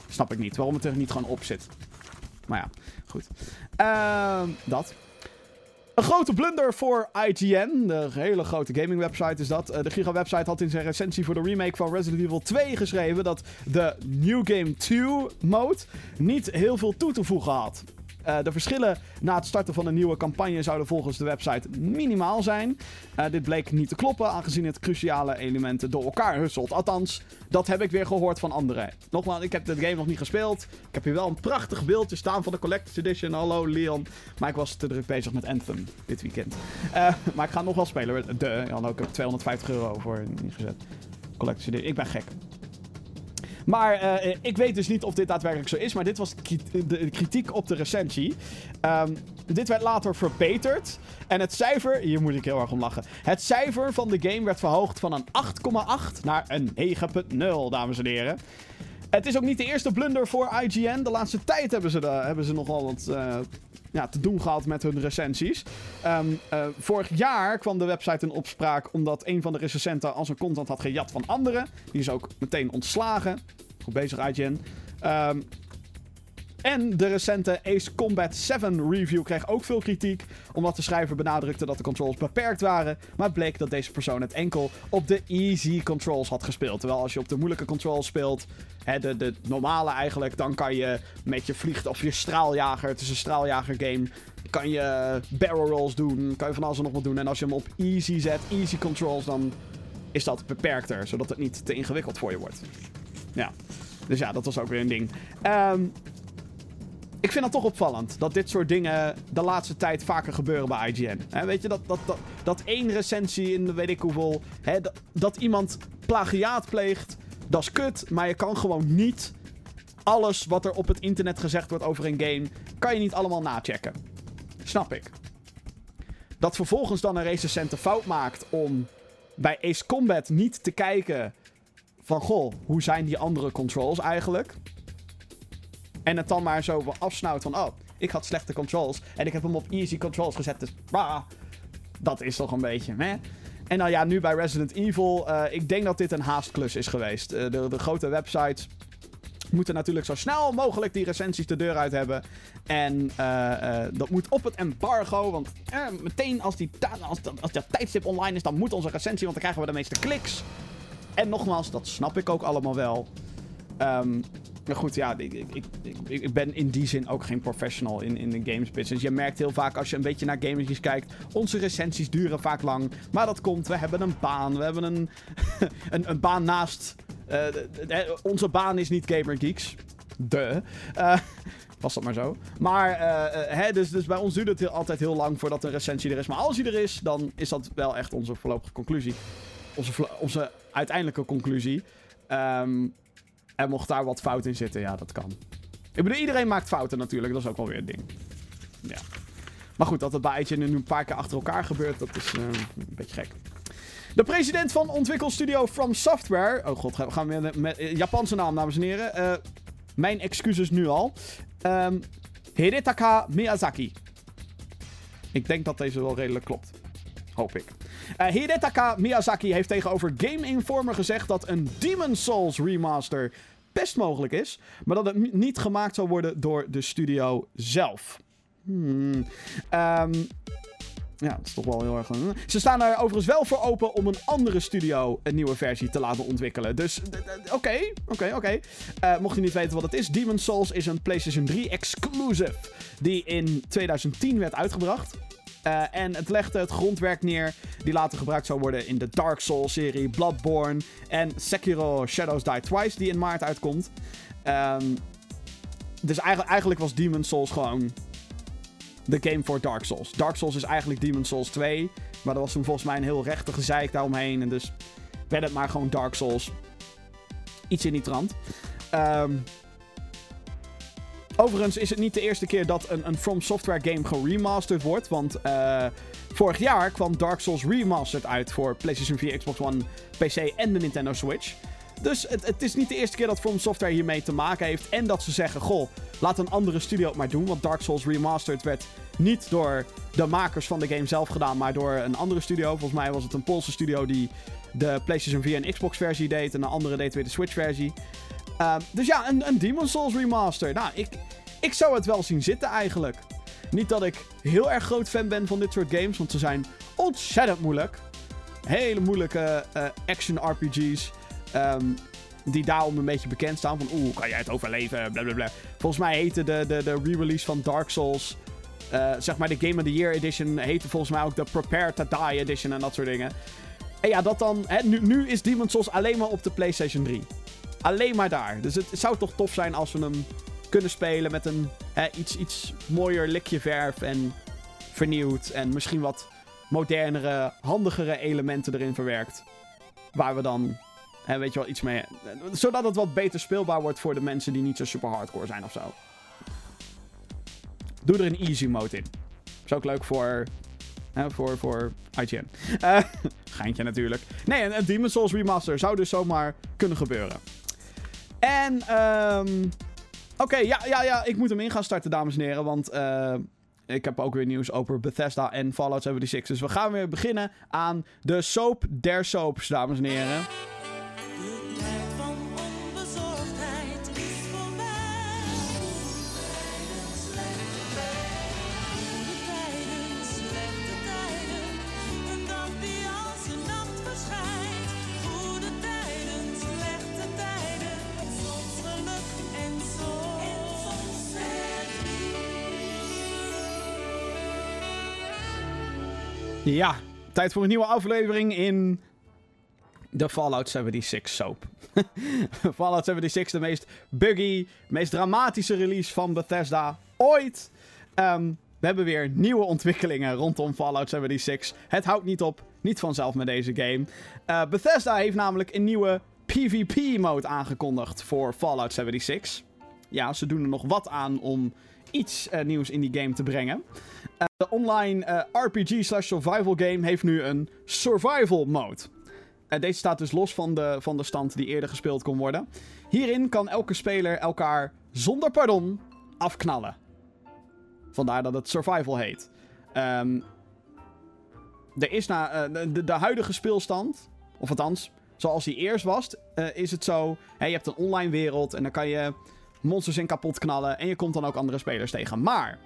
Snap ik niet. Waarom het er niet gewoon op zit. Maar ja, goed. Uh, dat. Een grote blunder voor IGN. De hele grote gaming website is dat. Uh, de Giga website had in zijn recensie voor de remake van Resident Evil 2 geschreven dat de New Game 2 mode niet heel veel toe te voegen had. Uh, de verschillen na het starten van een nieuwe campagne zouden volgens de website minimaal zijn. Uh, dit bleek niet te kloppen, aangezien het cruciale elementen door elkaar husselt. Althans, dat heb ik weer gehoord van anderen. Nogmaals, ik heb de game nog niet gespeeld. Ik heb hier wel een prachtig beeldje staan van de Collector's Edition. Hallo Leon. Maar ik was te druk bezig met Anthem dit weekend. Uh, maar ik ga nog wel spelen. De, ja, ook heb 250 euro voor ingezet. Collector's Edition. Ik ben gek. Maar uh, ik weet dus niet of dit daadwerkelijk zo is. Maar dit was de kritiek op de recensie. Um, dit werd later verbeterd. En het cijfer, hier moet ik heel erg om lachen. Het cijfer van de game werd verhoogd van een 8,8 naar een 9,0, dames en heren. Het is ook niet de eerste blunder voor IGN. De laatste tijd hebben ze, de, hebben ze nogal wat uh, ja, te doen gehad met hun recensies. Um, uh, vorig jaar kwam de website in opspraak omdat een van de recensenten als een content had gejat van anderen. Die is ook meteen ontslagen. Goed bezig, IGN. Um, En de recente Ace Combat 7 review kreeg ook veel kritiek, omdat de schrijver benadrukte dat de controls beperkt waren, maar bleek dat deze persoon het enkel op de easy controls had gespeeld. Terwijl als je op de moeilijke controls speelt, hè, de, de normale eigenlijk, dan kan je met je vliegt of je straaljager, het is een straaljager game, kan je barrel rolls doen, kan je van alles en nog wat doen. En als je hem op easy zet, easy controls, dan is dat beperkter, zodat het niet te ingewikkeld voor je wordt. Ja, dus ja, dat was ook weer een ding. Ehm ik vind het toch opvallend dat dit soort dingen de laatste tijd vaker gebeuren bij IGN. weet je, dat, dat, dat, dat één recensie in de weet ik hoeveel. dat, dat iemand plagiaat pleegt, dat is kut. Maar je kan gewoon niet alles wat er op het internet gezegd wordt over een game. kan je niet allemaal nachecken. Snap ik. Dat vervolgens dan een recensent fout maakt om bij Ace Combat niet te kijken. van goh, hoe zijn die andere controls eigenlijk? En het dan maar zo afsnauwt van, oh, ik had slechte controls. En ik heb hem op easy controls gezet. Dus, bah, dat is toch een beetje, hè? En dan ja, nu bij Resident Evil. Uh, ik denk dat dit een haastklus is geweest. Uh, de, grote websites moeten natuurlijk zo snel mogelijk die recensies de deur uit hebben. En uh, dat moet op het embargo. Want meteen als, die als, als dat tijdstip online is, dan moet onze recensie. Want dan krijgen we de meeste kliks. En nogmaals, dat snap ik ook allemaal wel. Um, maar goed, ja, ik, ik, ik, ik, ben in die zin ook geen professional in, in de games business. Je merkt heel vaak als je een beetje naar gamertjes kijkt, onze recensies duren vaak lang. Maar dat komt, we hebben een baan, we hebben een, een, een, baan naast... Uh, onze baan is niet Gamer Geeks. De. Uh, was dat maar zo. Maar, uh, hè, dus, dus bij ons duurt het altijd heel lang voordat een recensie er is. Maar als die er is, dan is dat wel echt onze voorlopige conclusie. Onze, onze uiteindelijke conclusie. Um, en mocht daar wat fout in zitten, ja, dat kan. Ik bedoel, iedereen maakt fouten natuurlijk. Dat is ook wel weer een ding. Ja. Maar goed, dat het bij nu een paar keer achter elkaar gebeurt, dat is uh, een beetje gek. De president van ontwikkelstudio From Software. Oh god, we gaan weer met uh, Japanse naam, dames en heren. Uh, mijn excuses nu al. Um, Hidetaka Miyazaki. Ik denk dat deze wel redelijk klopt. Hoop ik. Uh, Hidetaka Miyazaki heeft tegenover Game Informer gezegd dat een Demon Souls remaster best mogelijk is, maar dat het niet gemaakt zal worden door de studio zelf. Hmm. Um, ja, dat is toch wel heel erg. Ze staan er overigens wel voor open om een andere studio een nieuwe versie te laten ontwikkelen. Dus oké, oké, oké. Eh, mocht je niet weten wat het is, Demon Souls is een PlayStation 3 exclusive die in 2010 werd uitgebracht. Uh, en het legde het grondwerk neer die later gebruikt zou worden in de Dark Souls-serie, Bloodborne en Sekiro Shadows Die Twice, die in maart uitkomt. Um, dus eigenlijk, eigenlijk was Demon Souls gewoon de game voor Dark Souls. Dark Souls is eigenlijk Demon Souls 2, maar er was toen volgens mij een heel rechte gezeik daaromheen. En dus werd het maar gewoon Dark Souls. Iets in die trant. Um, Overigens is het niet de eerste keer dat een, From Software game geremasterd wordt. Want uh, vorig jaar kwam Dark Souls Remastered uit voor PlayStation 4, Xbox One, PC en de Nintendo Switch. Dus het, het, is niet de eerste keer dat From Software hiermee te maken heeft. En dat ze zeggen: Goh, laat een andere studio het maar doen. Want Dark Souls Remastered werd niet door de makers van de game zelf gedaan, maar door een andere studio. Volgens mij was het een Poolse studio die de PlayStation 4 en Xbox versie deed. En een andere deed weer de Switch versie. Uh, dus ja, een, een Demon Souls remaster. Nou, ik, ik zou het wel zien zitten eigenlijk. Niet dat ik heel erg groot fan ben van dit soort games, want ze zijn ontzettend moeilijk. Hele moeilijke uh, action RPG's. Ehm, die daarom een beetje bekend staan. Van oeh, kan jij het overleven? Blablabla. Volgens mij heette de, de, de re-release van Dark Souls. Uh, zeg maar de Game of the Year Edition. Heette volgens mij ook de Prepare to Die Edition en dat soort dingen. En ja, dat dan. Hè, nu, nu is Demon Souls alleen maar op de PlayStation 3. Alleen maar daar. Dus het zou toch tof zijn als we hem kunnen spelen met een iets, iets mooier likje verf en vernieuwd. En misschien wat modernere, handigere elementen erin verwerkt. Waar we dan, weet je wel, iets mee... Zodat het wat beter speelbaar wordt voor de mensen die niet zo super hardcore zijn of zo. Doe er een easy mode in. Is ook leuk voor voor, voor IGN. Eh, geintje natuurlijk. Nee, een Demon Souls remaster zou dus zomaar kunnen gebeuren. En, um, oké, ja, ja, ja, ik moet hem in gaan starten, dames en heren. Want uh, ik heb ook weer nieuws over Bethesda en Fallout 76. Dus we gaan weer beginnen aan de soap der soaps, dames en heren. Ja, tijd voor een nieuwe aflevering in de Fallout 76 soap. Fallout 76, de meest buggy, meest dramatische release van Bethesda ooit. Um, we hebben weer nieuwe ontwikkelingen rondom Fallout 76. Het houdt niet op, niet vanzelf met deze game. Uh, Bethesda heeft namelijk een nieuwe PvP-mode aangekondigd voor Fallout 76. Ja, ze doen er nog wat aan om iets uh, nieuws in die game te brengen. Uh, de online RPG slash survival game heeft nu een survival mode. deze staat dus los van de, van de stand die eerder gespeeld kon worden. Hierin kan elke speler elkaar zonder pardon afknallen. Vandaar dat het survival heet. Um, er is na de, de, huidige speelstand, of althans, zoals die eerst was, is het zo: je hebt een online wereld en dan kan je monsters in kapot knallen en je komt dan ook andere spelers tegen. Maar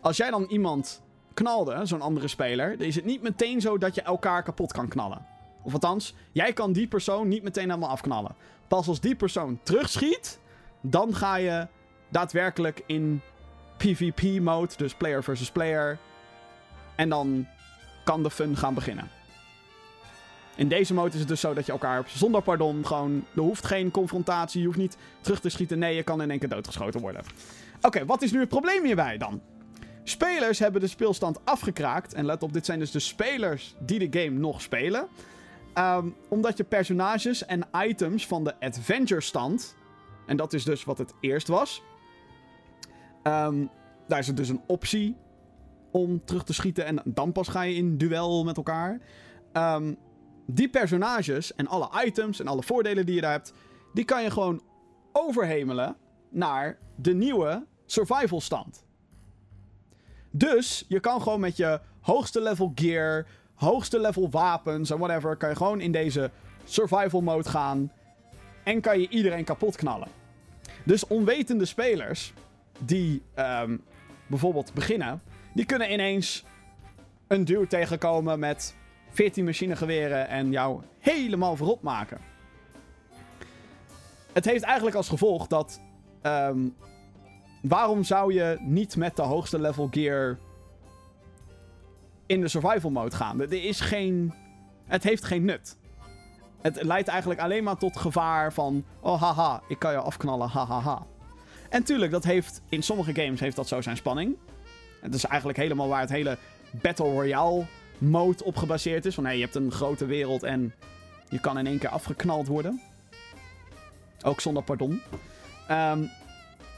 als jij dan iemand knalde, zo'n andere speler, dan is het niet meteen zo dat je elkaar kapot kan knallen. Of althans, jij kan die persoon niet meteen helemaal afknallen. Pas als die persoon terugschiet, dan ga je daadwerkelijk in PvP-mode, dus player versus player. En dan kan de fun gaan beginnen. In deze mode is het dus zo dat je elkaar zonder pardon gewoon... Er hoeft geen confrontatie, je hoeft niet terug te schieten. Nee, je kan in één keer doodgeschoten worden. Oké, wat is nu het probleem hierbij dan? Spelers hebben de speelstand afgekraakt. En let op, dit zijn dus de spelers die de game nog spelen. Um, omdat je personages en items van de Adventure stand... En dat is dus wat het eerst was. Um, daar is het dus een optie om terug te schieten. En dan pas ga je in duel met elkaar. Um, die personages en alle items en alle voordelen die je daar hebt, die kan je gewoon overhemelen naar de nieuwe survival stand. Dus je kan gewoon met je hoogste level gear, hoogste level wapens en whatever, kan je gewoon in deze survival mode gaan en kan je iedereen kapot knallen. Dus onwetende spelers die um, bijvoorbeeld beginnen, die kunnen ineens een duw tegenkomen met 14 machinegeweren en jou helemaal verrot maken. Het heeft eigenlijk als gevolg dat. Um, waarom zou je niet met de hoogste level gear in de survival mode gaan? Er is geen. Het heeft geen nut. Het leidt eigenlijk alleen maar tot gevaar van. Oh haha, ik kan je afknallen, hahaha. En tuurlijk, dat heeft, in sommige games heeft dat zo zijn spanning. Het is eigenlijk helemaal waar het hele Battle Royale mode op gebaseerd is. Van hey, je hebt een grote wereld en je kan in één keer afgeknald worden. Ook zonder pardon. Um,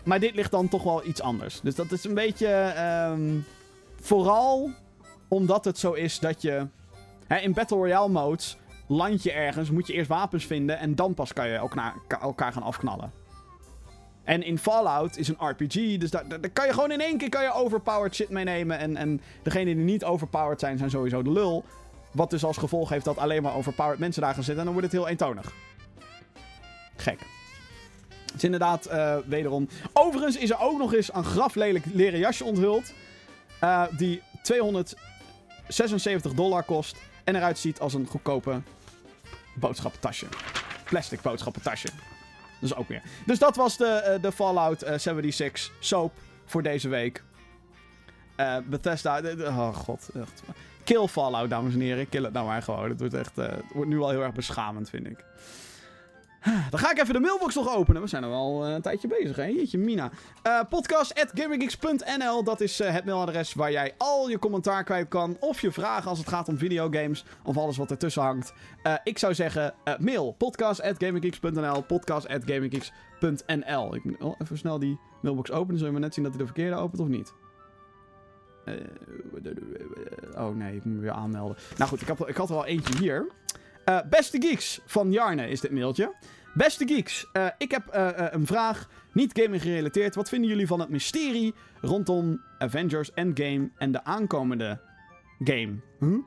maar dit ligt dan toch wel iets anders. Dus dat is een beetje. Um, vooral omdat het zo is dat je. Hè, in Battle Royale modes land je ergens, moet je eerst wapens vinden en dan pas kan je elkaar gaan afknallen. En in Fallout is een RPG, dus daar, daar, kan je gewoon in één keer kan je overpowered shit meenemen. En, en degenen die niet overpowered zijn, zijn sowieso de lul. Wat dus als gevolg heeft dat alleen maar overpowered mensen daar gaan zitten. En dan wordt het heel eentonig. Gek. Het is inderdaad uh, wederom... Overigens is er ook nog eens een graflelijk leren jasje onthuld. Uh, die 276 dollar kost. En eruit ziet als een goedkope boodschappentasje. Plastic boodschappentasje. Dus ook weer. Dus dat was de, uh, de Fallout uh, 76 soap voor deze week. Uh, Bethesda. oh god. Echt. Kill Fallout, dames en heren. Kill het nou maar gewoon. Het wordt, echt, uh, het wordt nu al heel erg beschamend, vind ik. Dan ga ik even de mailbox nog openen. We zijn er al een tijdje bezig, hè? Jeetje, Mina. Uh, podcast.gaminggeeks.nl Dat is uh, het mailadres waar jij al je commentaar kwijt kan. Of je vragen als het gaat om videogames. Of alles wat ertussen hangt. Ik zou zeggen, mail. Podcast.gaminggeeks.nl Podcast.gaminggeeks.nl Ik moet even snel die mailbox openen. Zullen we net zien dat hij de verkeerde opent of niet? oh nee, ik moet weer aanmelden. Nou goed, ik, heb, ik had er al eentje hier. Uh, beste geeks van Jarne is dit mailtje. Beste geeks, uh, ik heb uh, een vraag, niet gaming gerelateerd. Wat vinden jullie van het mysterie rondom Avengers Endgame en de aankomende game? Huh?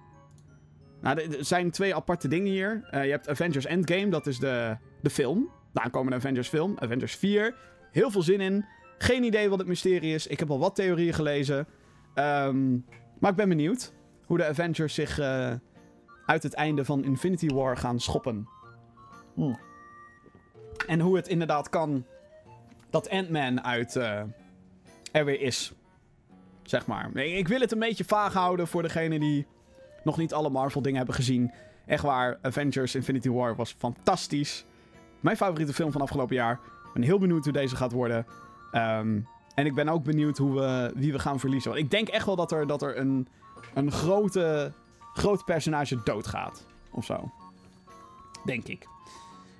Nou, er zijn twee aparte dingen hier. je hebt Avengers Endgame, dat is de, de film. De aankomende Avengers film, Avengers 4. Heel veel zin in. Geen idee wat het mysterie is. Ik heb al wat theorieën gelezen. Um, maar ik ben benieuwd hoe de Avengers zich uit het einde van Infinity War gaan schoppen. Hmm. En hoe het inderdaad kan dat Ant-Man uit uh, er weer is. Zeg maar. Ik wil het een beetje vaag houden voor degene die nog niet alle Marvel dingen hebben gezien. Echt waar, Avengers Infinity War was fantastisch. Mijn favoriete film van afgelopen jaar. Ik ben heel benieuwd hoe deze gaat worden. Ehm, en ik ben ook benieuwd hoe we, wie we gaan verliezen. Want ik denk echt wel dat er, dat er een, een grote, groot personage doodgaat. Of zo. Denk ik.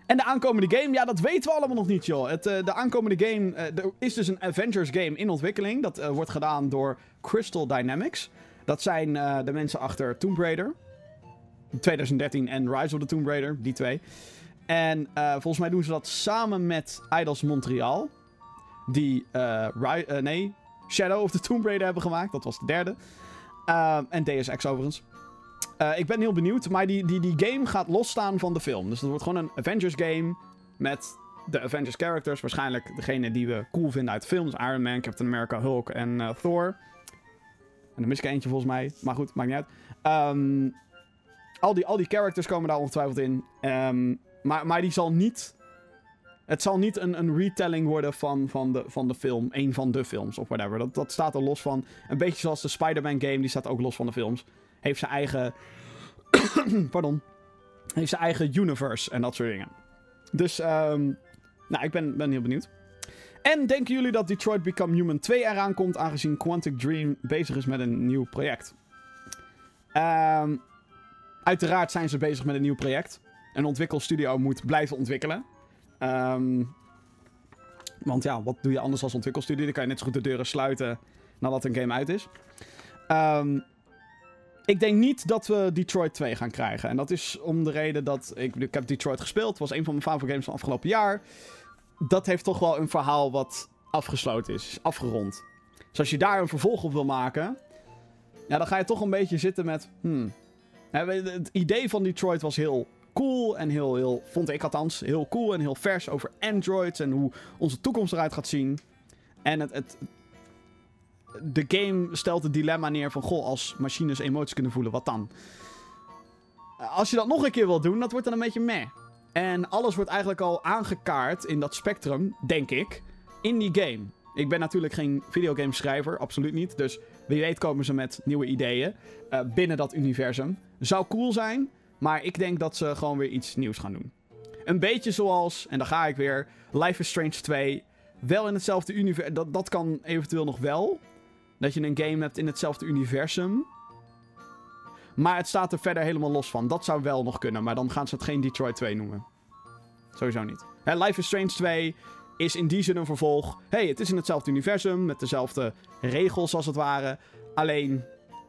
En de aankomende game, ja, dat weten we allemaal nog niet, joh. Het, uh, de aankomende game, uh, er is dus een Avengers game in ontwikkeling. Dat uh, wordt gedaan door Crystal Dynamics. Dat zijn de mensen achter Tomb Raider. 2013 en Rise of the Tomb Raider, die twee. En volgens mij doen ze dat samen met Idols Montreal. Die, nee, Shadow of the Tomb Raider hebben gemaakt. Dat was de derde. en DSX overigens. Uh, ik ben heel benieuwd, maar die, die, die game gaat losstaan van de film. Dus het wordt gewoon een Avengers game met de Avengers characters. Waarschijnlijk degene die we cool vinden uit de films. Iron Man, Captain America, Hulk en uh, Thor. En dan mis ik eentje volgens mij. Maar goed, maakt niet uit. Um, al, die, al die characters komen daar ongetwijfeld in. Um, maar, maar die zal niet... Het zal niet een, een retelling worden van, van, de, van de film. Een van de films of whatever. Dat, dat staat er los van. Een beetje zoals de Spider-Man game. Die staat ook los van de films heeft zijn eigen. pardon. Heeft zijn eigen universe en dat soort dingen. Dus, um, nou, ik ben, ben heel benieuwd. En denken jullie dat Detroit Become Human 2 eraan komt, aangezien Quantic Dream bezig is met een nieuw project? Um, uiteraard zijn ze bezig met een nieuw project. Een ontwikkelstudio moet blijven ontwikkelen. Um, want ja, wat doe je anders als ontwikkelstudio? Dan kan je net zo goed de deuren sluiten nadat een game uit is. Um, ik denk niet dat we Detroit 2 gaan krijgen. En dat is om de reden dat... Ik, ik heb Detroit gespeeld. Het was een van mijn favoriete games van afgelopen jaar. Dat heeft toch wel een verhaal wat afgesloten is. Afgerond. Dus als je daar een vervolg op wil maken... Ja, dan ga je toch een beetje zitten met... Hmm. Het idee van Detroit was heel cool en heel, heel... Vond ik althans heel cool en heel vers over androids... En hoe onze toekomst eruit gaat zien. En het, het, de game stelt het dilemma neer van... Goh, als machines emoties kunnen voelen, wat dan? Als je dat nog een keer wil doen, dat wordt dan een beetje meh. En alles wordt eigenlijk al aangekaart in dat spectrum, denk ik, in die game. Ik ben natuurlijk geen videogameschrijver, absoluut niet. Dus wie weet komen ze met nieuwe ideeën uh, binnen dat universum. Zou cool zijn, maar ik denk dat ze gewoon weer iets nieuws gaan doen. Een beetje zoals, en daar ga ik weer, Life is Strange 2. Wel in hetzelfde universum. Dat, dat kan eventueel nog wel. Dat je een game hebt in hetzelfde universum. Maar het staat er verder helemaal los van. Dat zou wel nog kunnen, maar dan gaan ze het geen Detroit 2 noemen. Sowieso niet. Life is Strange 2 is in die zin een vervolg. hey, het is in hetzelfde universum, met dezelfde regels als het ware. Alleen,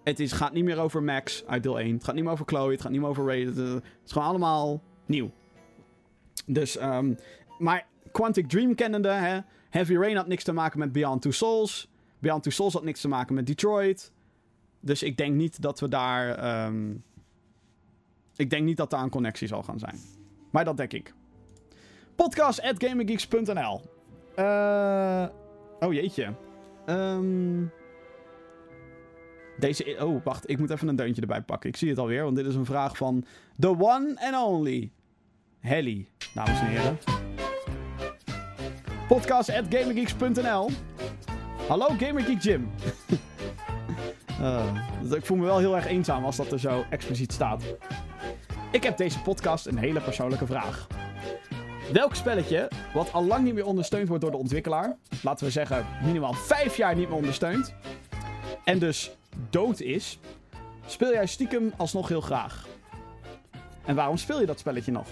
het is, gaat niet meer over Max uit deel 1. Het gaat niet meer over Chloe, het gaat niet meer over Ray. Het, is gewoon allemaal nieuw. Dus, um, maar Quantic Dream kennende, hè, Heavy Rain had niks te maken met Beyond Two Souls. Beyond Two Souls had niks te maken met Detroit. Dus ik denk niet dat we daar... Um, ik denk niet dat daar een connectie zal gaan zijn. Maar dat denk ik. Podcast at gaminggeeks.nl uh, Oh jeetje. Um, deze... Oh, wacht. Ik moet even een deuntje erbij pakken. Ik zie het alweer, want dit is een vraag van... The one and only... Helly, dames en heren. Podcast at gaminggeeks.nl Hallo Gamer Geek Jim. uh, ik voel me wel heel erg eenzaam als dat er zo expliciet staat. Ik heb deze podcast een hele persoonlijke vraag. Welk spelletje, wat al lang niet meer ondersteund wordt door de ontwikkelaar, laten we zeggen minimaal 5 jaar niet meer ondersteund, en dus dood is, speel jij stiekem alsnog heel graag? En waarom speel je dat spelletje nog?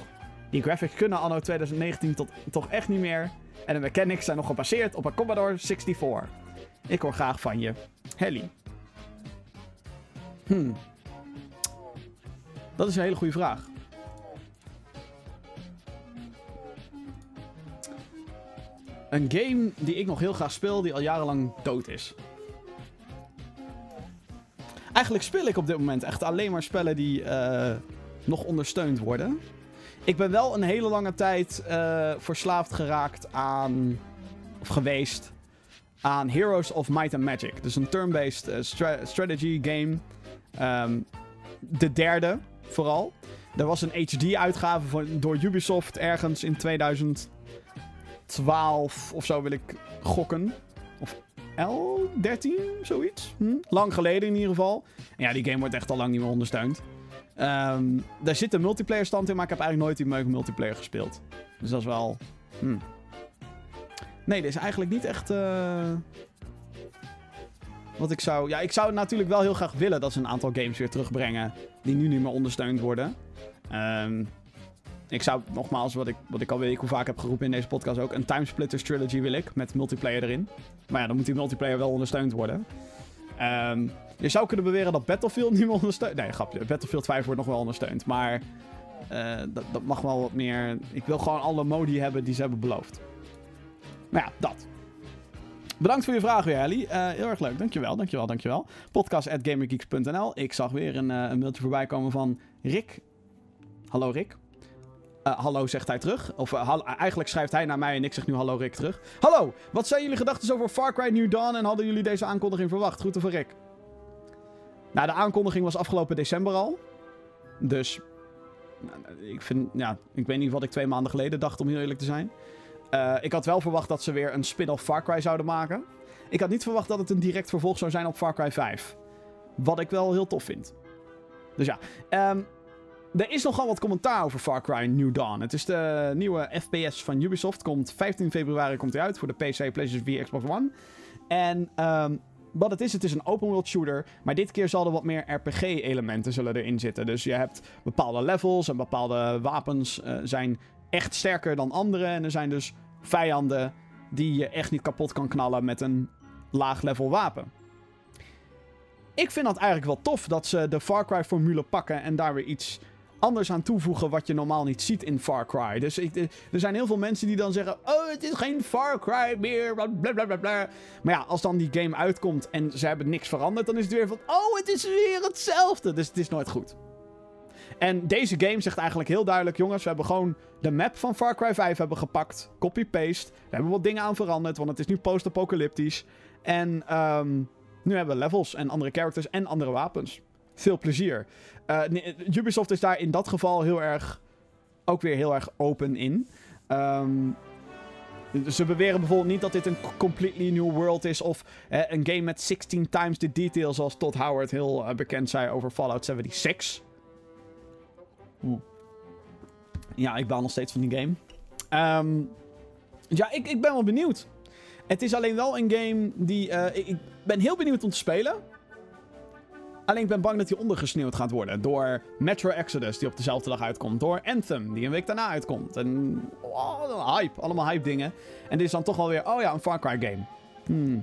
Die graphics kunnen anno 2019 tot, toch echt niet meer. En de mechanics zijn nog gebaseerd op een Commodore 64. Ik hoor graag van je. Helly. Hmm. Dat is een hele goede vraag. Een game die ik nog heel graag speel, die al jarenlang dood is. Eigenlijk speel ik op dit moment echt alleen maar spellen die uh, nog ondersteund worden. Ik ben wel een hele lange tijd uh, verslaafd geraakt aan. of geweest aan Heroes of Might and Magic. Dus een turn-based stra strategy game. Um, de derde, vooral. Er was een HD-uitgave door Ubisoft ergens in 2012 of zo wil ik gokken. Of 11, 13, zoiets. Hm? Lang geleden in ieder geval. Ja, die game wordt echt al lang niet meer ondersteund. Ehm, daar zit een multiplayer stand in, maar ik heb eigenlijk nooit die multiplayer gespeeld. Dus dat is wel... Hm. Nee, dit is eigenlijk niet echt... Uh... Wat ik zou... Ja, ik zou natuurlijk wel heel graag willen dat ze een aantal games weer terugbrengen... die nu niet meer ondersteund worden. Um, ik zou, nogmaals, wat ik, wat ik al weet, ik hoe vaak heb geroepen in deze podcast ook... een Timesplitters trilogy wil ik, met multiplayer erin. Maar ja, dan moet die multiplayer wel ondersteund worden. Um, je zou kunnen beweren dat Battlefield niet meer ondersteunt. Nee, grapje. Battlefield 5 wordt nog wel ondersteund. Maar uh, dat, dat mag wel wat meer... Ik wil gewoon alle modi hebben die ze hebben beloofd. Maar ja, dat. Bedankt voor je vraag weer, Ellie. Uh, heel erg leuk. Dankjewel, dankjewel, dankjewel. Podcast.gamergeeks.nl Ik zag weer een, uh, een mailtje voorbij komen van Rick. Hallo Rick. Uh, hallo, zegt hij terug. Of eigenlijk schrijft hij naar mij en ik zeg nu hallo Rick terug. Hallo, wat zijn jullie gedachten over Far Cry New Dawn en hadden jullie deze aankondiging verwacht? Groeten voor Rick. Nou, de aankondiging was afgelopen december al. Dus nou, ik vind, ja, ik weet niet wat ik twee maanden geleden dacht, om heel eerlijk te zijn. Uh, ik had wel verwacht dat ze weer een spin-off Far Cry zouden maken. Ik had niet verwacht dat het een direct vervolg zou zijn op Far Cry 5. Wat ik wel heel tof vind. Dus ja, um, er is nogal wat commentaar over Far Cry New Dawn. Het is de nieuwe FPS van Ubisoft. Komt 15 februari komt hij uit voor de PC, PlayStation 4, Xbox One. En um, wat het is, het is een open world shooter. Maar dit keer zal er wat meer RPG-elementen zullen erin zitten. Dus je hebt bepaalde levels en bepaalde wapens uh, zijn echt sterker dan andere. En er zijn dus vijanden die je echt niet kapot kan knallen met een laag level wapen. Ik vind dat eigenlijk wel tof dat ze de Far Cry formule pakken en daar weer iets anders aan toevoegen wat je normaal niet ziet in Far Cry. Dus ik, er zijn heel veel mensen die dan zeggen: Oh, het is geen Far Cry meer. Maar ja, als dan die game uitkomt en ze hebben niks veranderd, dan is het weer van: Oh, het is weer hetzelfde. Dus het is nooit goed. En deze game zegt eigenlijk heel duidelijk: jongens, we hebben gewoon de map van Far Cry 5 hebben gepakt. Copy-paste. We hebben wat dingen aan veranderd, want het is nu post-apocalyptisch. En um, nu hebben we levels en andere characters en andere wapens. Veel plezier. Uh, Ubisoft is daar in dat geval heel erg. ook weer heel erg open in. Um, ze beweren bijvoorbeeld niet dat dit een completely new world is. of een game met 16 times the details. zoals Todd Howard heel uh, bekend zei over Fallout 76. Ja, ik baal nog steeds van die game. Um, ja, ik, ik ben wel benieuwd. Het is alleen wel een game die. Uh, ik, ben heel benieuwd om te spelen. Alleen ik ben bang dat hij ondergesneeuwd gaat worden. Door Metro Exodus, die op dezelfde dag uitkomt. Door Anthem, die een week daarna uitkomt. En oh, hype. Allemaal hype dingen. En dit is dan toch wel weer, oh ja, een Far Cry game. Hmm.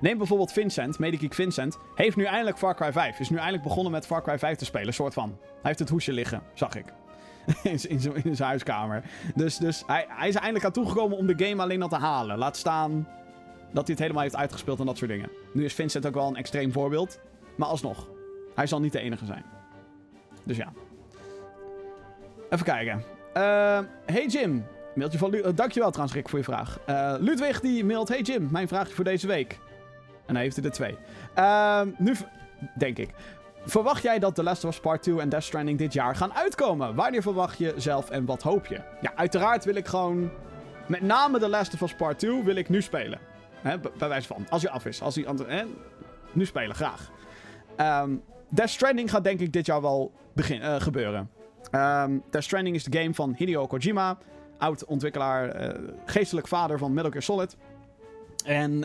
Neem bijvoorbeeld Vincent, Medigeek Vincent. Heeft nu eindelijk Far Cry 5. Is nu eindelijk begonnen met Far Cry 5 te spelen, soort van. Hij heeft het hoesje liggen, zag ik. in, in zijn huiskamer. Dus, dus hij, hij is eindelijk aan toegekomen om de game alleen al te halen. Laat staan dat hij het helemaal heeft uitgespeeld en dat soort dingen. Nu is Vincent ook wel een extreem voorbeeld. Maar alsnog, hij zal niet de enige zijn. Dus ja. Even kijken. Uh, hey Jim. Mailtje van Lu uh, Dankjewel trouwens Rick voor je vraag. Uh, Ludwig die mailt... Hey Jim, mijn vraagje voor deze week. En hij heeft er twee. Uh, nu denk ik. Verwacht jij dat The Last of Us Part 2 en Death Stranding dit jaar gaan uitkomen? Wanneer verwacht je zelf en wat hoop je? Ja, uiteraard wil ik gewoon... Met name The Last of Us Part 2 wil ik nu spelen. Hè, bij wijze van. Als hij af is. Als hij, hè, nu spelen, graag. Um, Death Stranding gaat denk ik dit jaar wel begin, uh, gebeuren. Um, Death Stranding is de game van Hideo Kojima. Oud-ontwikkelaar, uh, geestelijk vader van Metal Gear Solid. En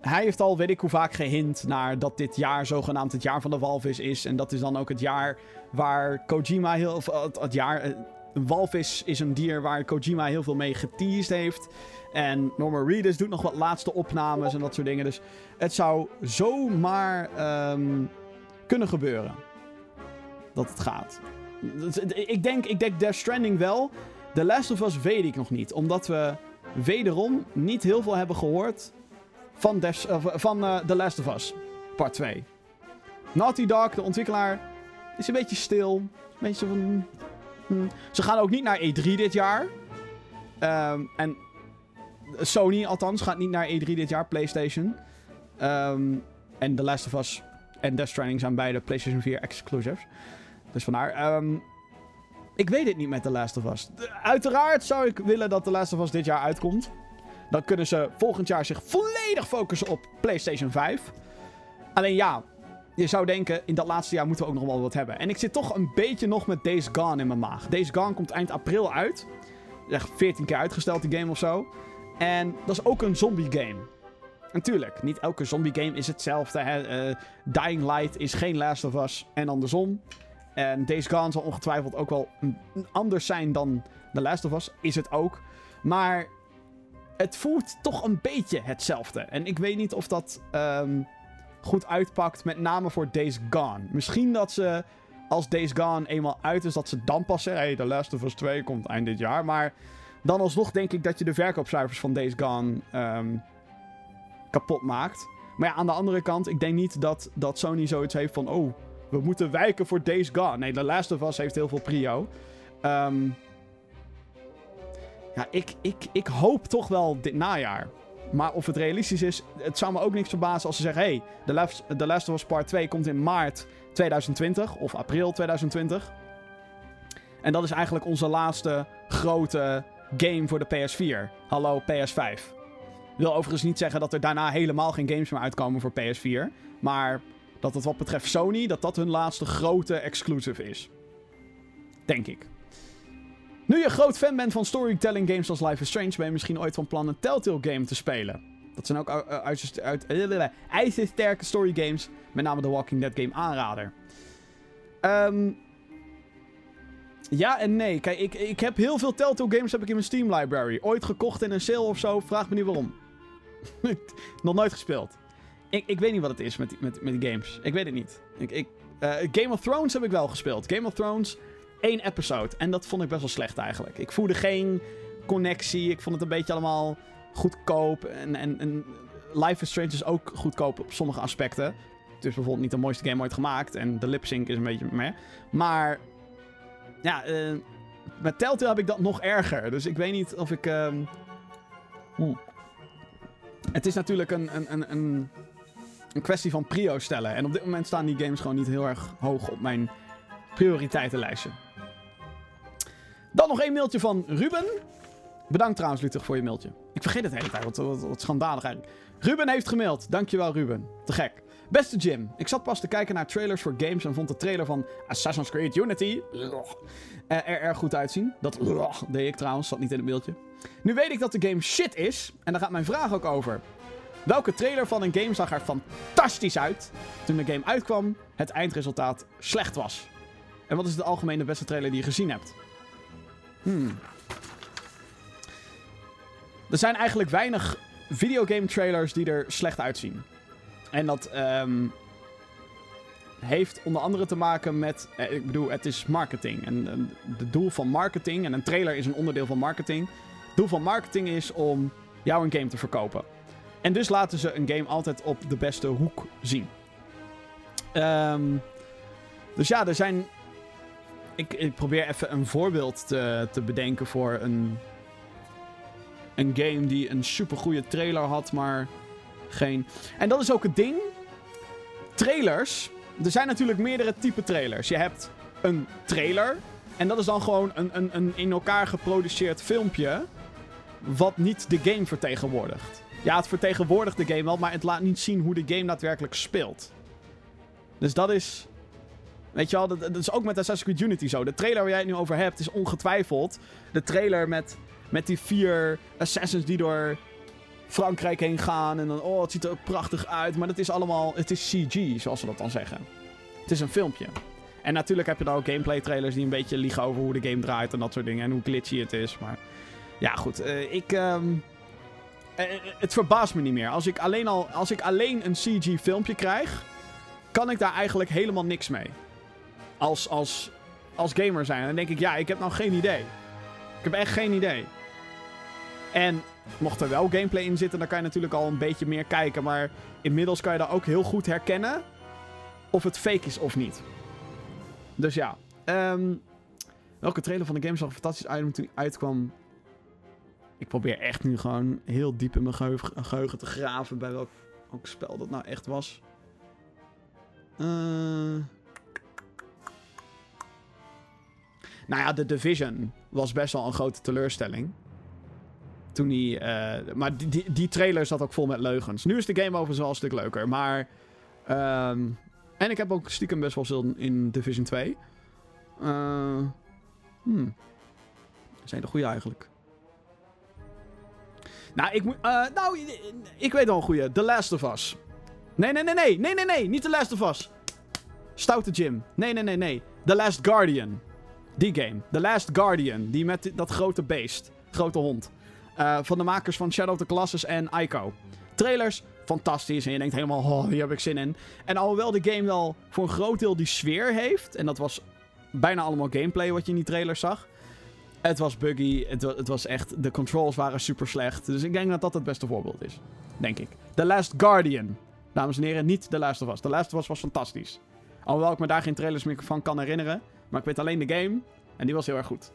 hij heeft al, weet ik hoe vaak, gehint naar dat dit jaar zogenaamd het jaar van de walvis is. En dat is dan ook het jaar waar Kojima heel... Het, jaar... Een eh, walvis is een dier waar Kojima heel veel mee geteased heeft. En Norman Reedus doet nog wat laatste opnames en dat soort dingen. Dus het zou zomaar um, kunnen gebeuren. Dat het gaat. Ik denk, ik denk Death Stranding wel. The Last of Us weet ik nog niet. Omdat we wederom niet heel veel hebben gehoord van, Death, uh, van uh, The Last of Us. Part 2. Naughty Dog, de ontwikkelaar, is een beetje stil. Beetje van... Hmm. Ze gaan ook niet naar E3 dit jaar. Um, en Sony althans gaat niet naar E3 dit jaar, PlayStation. Um, en The Last of Us en Death Stranding zijn beide PlayStation 4 exclusives. Dus vandaar. Um, ik weet het niet met The Last of Us. uiteraard zou ik willen dat The Last of Us dit jaar uitkomt. Dan kunnen ze volgend jaar zich volledig focussen op PlayStation 5. Alleen ja, je zou denken, in dat laatste jaar moeten we ook nog wel wat hebben. En ik zit toch een beetje nog met Days Gone in mijn maag. Days Gone komt eind april uit. Echt 14 keer uitgesteld, die game of zo. En dat is ook een zombie game. Natuurlijk, niet elke zombie game is hetzelfde. Hè? Uh, Dying Light is geen Last of Us en andersom. En Days Gone zal ongetwijfeld ook wel anders zijn dan The Last of Us. Is het ook. Maar het voelt toch een beetje hetzelfde. En ik weet niet of dat um, goed uitpakt, met name voor Days Gone. Misschien dat ze, als Days Gone eenmaal uit is, dat ze dan pas zeggen... Hey, The Last of Us 2 komt eind dit jaar. Maar dan alsnog denk ik dat je de verkoopcijfers van Days Gone um, kapot maakt. Maar ja, aan de andere kant, ik denk niet dat, dat Sony zoiets heeft van... Oh, we moeten wijken voor Days Gone. Nee, The Last of Us heeft heel veel prio. Um, ja, ik, ik, ik hoop toch wel dit najaar. Maar of het realistisch is, het zou me ook niks verbazen als ze zeggen... Hey, The Last, The Last of Us Part 2 komt in maart 2020 of april 2020. En dat is eigenlijk onze laatste grote game voor de PS4. Hallo PS5. Wil overigens niet zeggen dat er daarna helemaal geen games meer uitkomen voor PS4. Maar dat het wat betreft Sony, dat dat hun laatste grote exclusive is. Denk ik. Nu je groot fan bent van storytelling games zoals Life is Strange, ben je misschien ooit van plan een Telltale game te spelen. Dat zijn ook uit, uit, ijzersterke story games, met name de Walking Dead game aanrader. Um, ja en nee. Kijk, ik, ik heb heel veel Telltale games heb ik in mijn Steam library. Ooit gekocht in een sale of zo, vraag me niet waarom. Nog nooit gespeeld. Ik, ik weet niet wat het is met, met, met games. Ik weet het niet. Ik, ik, uh, Game of Thrones heb ik wel gespeeld. Game of Thrones, één episode. En dat vond ik best wel slecht eigenlijk. Ik voelde geen connectie. Ik vond het een beetje allemaal goedkoop. En, en, en Life is Strange is ook goedkoop op sommige aspecten. Het is bijvoorbeeld niet de mooiste game ooit gemaakt. En de lip sync is een beetje meh. Maar ja, uh, met Telltale heb ik dat nog erger. Dus ik weet niet of ik... Um... Het is natuurlijk een, een, een, een, een kwestie van prio stellen. En op dit moment staan die games gewoon niet heel erg hoog op mijn prioriteitenlijstje. Dan nog één mailtje van Ruben. Bedankt trouwens, Luther, voor je mailtje. Ik vergeet het hele tijd, wat, wat, wat schandalig eigenlijk. Ruben heeft gemaild. Dankjewel, Ruben. Te gek. Beste Jim, ik zat pas te kijken naar trailers voor games en vond de trailer van Assassin's Creed Unity er erg goed uitzien. Dat deed ik trouwens, zat niet in het mailtje. Nu weet ik dat de game shit is en daar gaat mijn vraag ook over. Welke trailer van een game zag er fantastisch uit toen de game uitkwam, het eindresultaat slecht was? En wat is de algemene beste trailer die je gezien hebt? Hmm. Er zijn eigenlijk weinig videogame trailers die er slecht uitzien. En dat um, heeft onder andere te maken met. Eh, ik bedoel, het is marketing. En het doel van marketing. En een trailer is een onderdeel van marketing. Het doel van marketing is om jou een game te verkopen. En dus laten ze een game altijd op de beste hoek zien. Um, dus ja, er zijn. Ik, ik probeer even een voorbeeld te, te bedenken voor een. Een game die een supergoeie trailer had, maar geen. En dat is ook het ding. Trailers. Er zijn natuurlijk meerdere typen trailers. Je hebt een trailer. En dat is dan gewoon een, een, een in elkaar geproduceerd filmpje. Wat niet de game vertegenwoordigt. Ja, het vertegenwoordigt de game wel, maar het laat niet zien hoe de game daadwerkelijk speelt. Dus dat is. Weet je wel, dat, dat is ook met Assassin's Creed Unity zo. De trailer waar jij het nu over hebt is ongetwijfeld de trailer met, met die vier assassins die door Frankrijk heen gaan. En dan, oh, het ziet er prachtig uit. Maar dat is allemaal, het is CG, zoals ze dat dan zeggen. Het is een filmpje. En natuurlijk heb je dan ook gameplay trailers die een beetje liegen over hoe de game draait en dat soort dingen. En hoe glitchy het is. Maar ja, goed. Uh, ik. Um, uh, het verbaast me niet meer. Als ik, alleen al, als ik alleen een CG filmpje krijg, kan ik daar eigenlijk helemaal niks mee. Als, als, als gamer zijn. Dan denk ik, ja, ik heb nou geen idee. Ik heb echt geen idee. En mocht er wel gameplay in zitten, dan kan je natuurlijk al een beetje meer kijken. Maar inmiddels kan je daar ook heel goed herkennen of het fake is of niet. Dus ja. Um, welke trailer van de game zag fantastisch uit toen uitkwam? Ik probeer echt nu gewoon heel diep in mijn geheugen te graven bij welk, welk spel dat nou echt was. Uh... Nou ja, The Division was best wel een grote teleurstelling Toen hij... eh, maar die, die, die trailer zat ook vol met leugens. Nu is de game overigens wel een stuk leuker. Maar... ehm, en ik heb ook stiekem best wel zin in Division 2. Eh hmm. Zijn de goede eigenlijk? Nou, ik moet... eh, nou, ik weet wel een goede. The Last of Us. Nee, nee, nee, nee. Nee, nee, nee. Niet The Last of Us. Stoute Jim. Nee, nee, nee, nee. The Last Guardian. Die game. The Last Guardian. Die met dat grote beest. Grote hond. Eh, van de makers van Shadow of the Colossus en Ico. Trailers, fantastisch. En je denkt helemaal, oh, hier heb ik zin in. En alhoewel de game wel voor een groot deel die sfeer heeft. En dat was bijna allemaal gameplay wat je in die trailers zag. Het was buggy. Het, het was echt... De controls waren super slecht. Dus ik denk dat dat het beste voorbeeld is. Denk ik. The Last Guardian. Dames en heren, niet The Last of Us. The Last of Us was fantastisch. Alhoewel ik me daar geen trailers meer van kan herinneren. Maar ik weet alleen de game. En die was heel erg goed.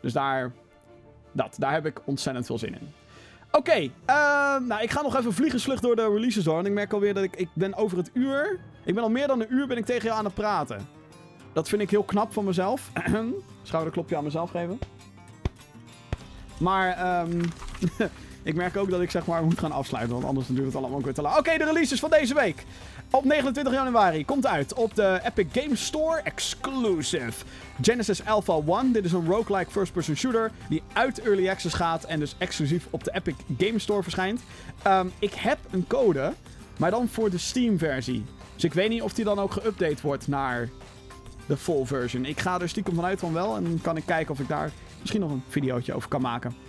Dus daar... Dat. Daar heb ik ontzettend veel zin in. Oké. ehm, nou, ik ga nog even vliegensvlug door de releases door. En ik merk alweer dat ik... Ik ben over het uur... Ik ben al meer dan een uur ben ik tegen jou aan het praten. Dat vind ik heel knap van mezelf. Schouderklopje aan mezelf geven. Maar ehm, ik merk ook dat ik zeg maar moet gaan afsluiten. Want anders duurt het allemaal ook weer te lang. Oké, de releases van deze week. Op 29 januari komt uit op de Epic Games Store exclusive. Genesis Alpha 1. Dit is een roguelike first-person shooter die uit Early Access gaat en dus exclusief op de Epic Games Store verschijnt. Ehm, ik heb een code, maar dan voor de Steam versie. Dus ik weet niet of die dan ook geüpdate wordt naar de full version. Ik ga er stiekem vanuit van wel en dan kan ik kijken of ik daar misschien nog een videootje over kan maken.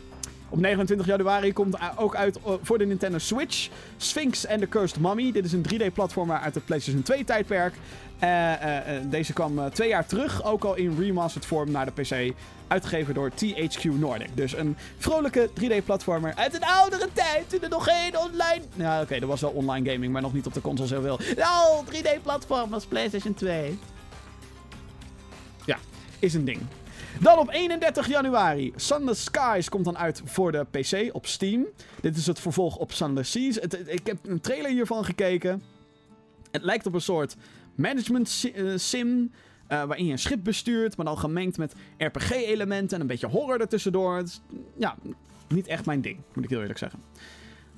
Op 29 januari komt ook uit eh, voor de Nintendo Switch Sphinx and the Cursed Mummy. Dit is een 3D-platformer uit het PlayStation 2-tijdperk. deze kwam eh, twee jaar terug, ook al in remastered vorm naar de PC. Uitgegeven door THQ Nordic. Dus een vrolijke 3D-platformer uit een oudere tijd. Toen er nog geen online. Ja, oké, er was wel online gaming, maar nog niet op de consoles heel veel. Oh, 3D-platformers, PlayStation 2. Ja, is een ding. Dan op 31 januari. Sunless Skies komt dan uit voor de PC op Steam. Dit is het vervolg op Sunless Seas. Ik heb een trailer hiervan gekeken. Het lijkt op een soort management eh, sim. eh, waarin je een schip bestuurt, maar dan gemengd met RPG-elementen en een beetje horror ertussendoor. Het is, ja, niet echt mijn ding, moet ik heel eerlijk zeggen.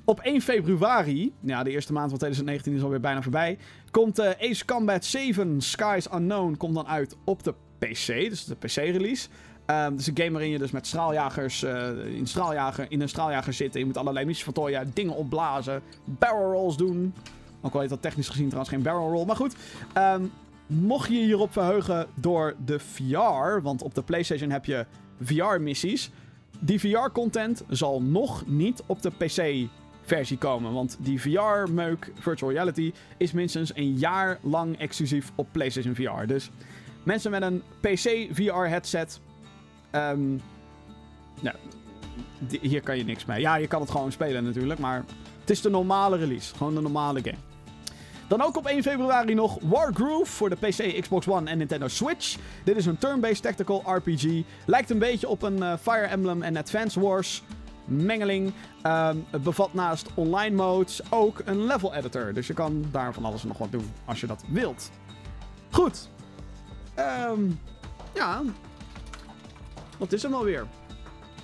Op 1 februari, ja, de eerste maand van 2019 is alweer bijna voorbij, komt eh, Ace Combat 7 Skies Unknown komt dan uit op de PC, dus de PC-release. Ehm dus een game waarin je dus met straaljagers eh, in, straaljager, in een straaljager zit. En je moet allerlei missies voltooien, dingen opblazen, barrel rolls doen. Ook al heet dat technisch gezien trouwens geen barrel roll. Maar goed, ehm, mocht je je hierop verheugen door de VR, want op de PlayStation heb je VR-missies. Die VR-content zal nog niet op de PC-versie komen. Want die VR-meuk, virtual reality, is minstens een jaar lang exclusief op PlayStation VR. Dus mensen met een PC VR-headset. ehm nou, die- hier kan je niks mee. Ja, je kan het gewoon spelen natuurlijk, maar het is de normale release. Gewoon de normale game. Dan ook op 1 februari nog Wargroove voor de PC, Xbox One en Nintendo Switch. Dit is een turn-based tactical RPG. Lijkt een beetje op een eh, Fire Emblem en Advance Wars mengeling. Ehm, het bevat naast online modes ook een level editor. Dus je kan daar van alles nog wat doen als je dat wilt. Goed. Ehm, ja. Dat is hem alweer.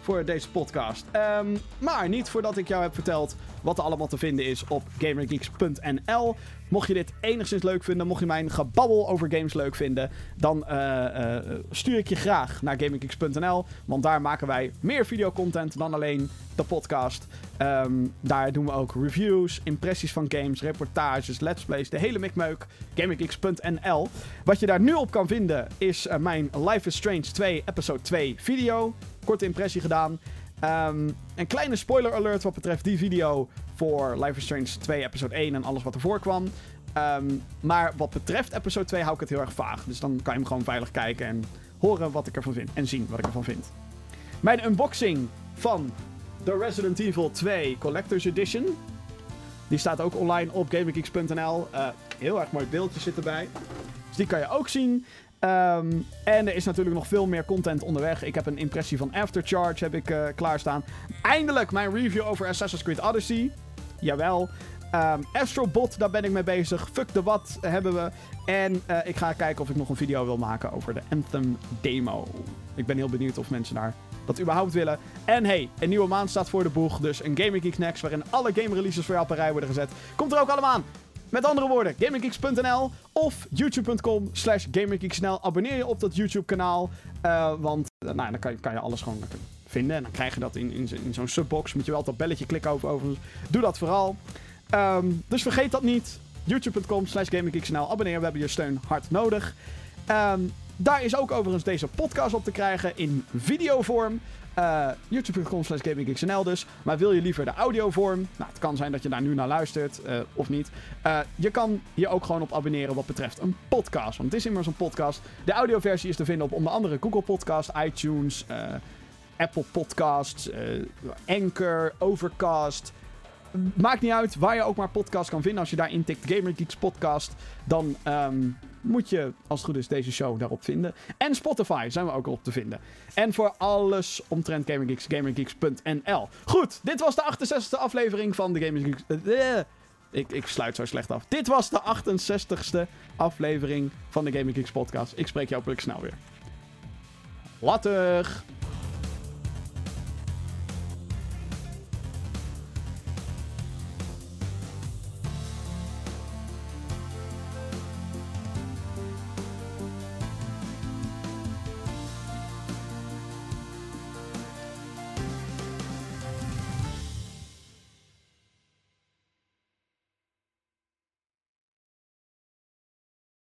Voor deze podcast. Ehm, maar niet voordat ik jou heb verteld wat er allemaal te vinden is op gamergeeks.nl. Mocht je dit enigszins leuk vinden, mocht je mijn gebabbel over games leuk vinden, dan eh, eh, stuur ik je graag naar gamergeeks.nl. Want daar maken wij meer videocontent dan alleen de podcast. Ehm, daar doen we ook reviews, impressies van games, reportages, let's plays, de hele mikmeuk. Gamergeeks.nl. Wat je daar nu op kan vinden is eh, mijn Life is Strange 2 episode 2 video. Korte impressie gedaan. Ehm, een kleine spoiler alert wat betreft die video voor Life is Strange 2 episode 1 en alles wat ervoor kwam. Ehm, maar wat betreft episode 2 hou ik het heel erg vaag. Dus dan kan je hem gewoon veilig kijken en horen wat ik ervan vind. En zien wat ik ervan vind. Mijn unboxing van de Resident Evil 2 Collector's Edition. Die staat ook online op GamerGeeks.nl. Eh, heel erg mooi beeldje zit erbij. Dus die kan je ook zien. Ehm, en er is natuurlijk nog veel meer content onderweg. Ik heb een impressie van Aftercharge heb ik, eh, klaarstaan. Eindelijk mijn review over Assassin's Creed Odyssey. Jawel. Ehm Astrobot, daar ben ik mee bezig. Fuck the What hebben we. En eh, ik ga kijken of ik nog een video wil maken over de Anthem demo. Ik ben heel benieuwd of mensen daar dat überhaupt willen. En hey, een nieuwe maand staat voor de boeg. Dus een Gaming Geeks Next, waarin alle game releases voor jou op rij worden gezet. Komt er ook allemaal aan. Met andere woorden, GamingGeeks.nl of youtube.com slash GamingGeeksNL. Abonneer je op dat YouTube kanaal. Uh, want uh, nou, dan kan je, kan je alles gewoon vinden. En dan krijg je dat in, in, zo'n subbox. Moet je wel dat belletje klikken over overigens. Doe dat vooral. Um, dus vergeet dat niet. youtube.com slash GamingGeeksNL. Abonneer, we hebben je steun hard nodig. Um, daar is ook overigens deze podcast op te krijgen in videovorm. Uh, YouTube.com slash GamingGeeksNL dus. Maar wil je liever de audiovorm? Nou, het kan zijn dat je daar nu naar luistert, uh, of niet. Uh, je kan je ook gewoon op abonneren wat betreft een podcast. Want het is immers een podcast. De audioversie is te vinden op onder andere Google Podcast, iTunes, Apple Podcasts, Anchor, Overcast... Maakt niet uit waar je ook maar podcast kan vinden. Als je daar intikt GamerGeeks podcast, dan um, moet je, als het goed is, deze show daarop vinden. En Spotify zijn we ook op te vinden. En voor alles omtrent GamerGeeks, GamerGeeks.nl. Goed, dit was de 68e aflevering van de GamerGeeks... Uh, ik, ik sluit zo slecht af. Dit was de 68e aflevering van de Gaming Geeks podcast. Ik spreek jou hopelijk snel weer. Later!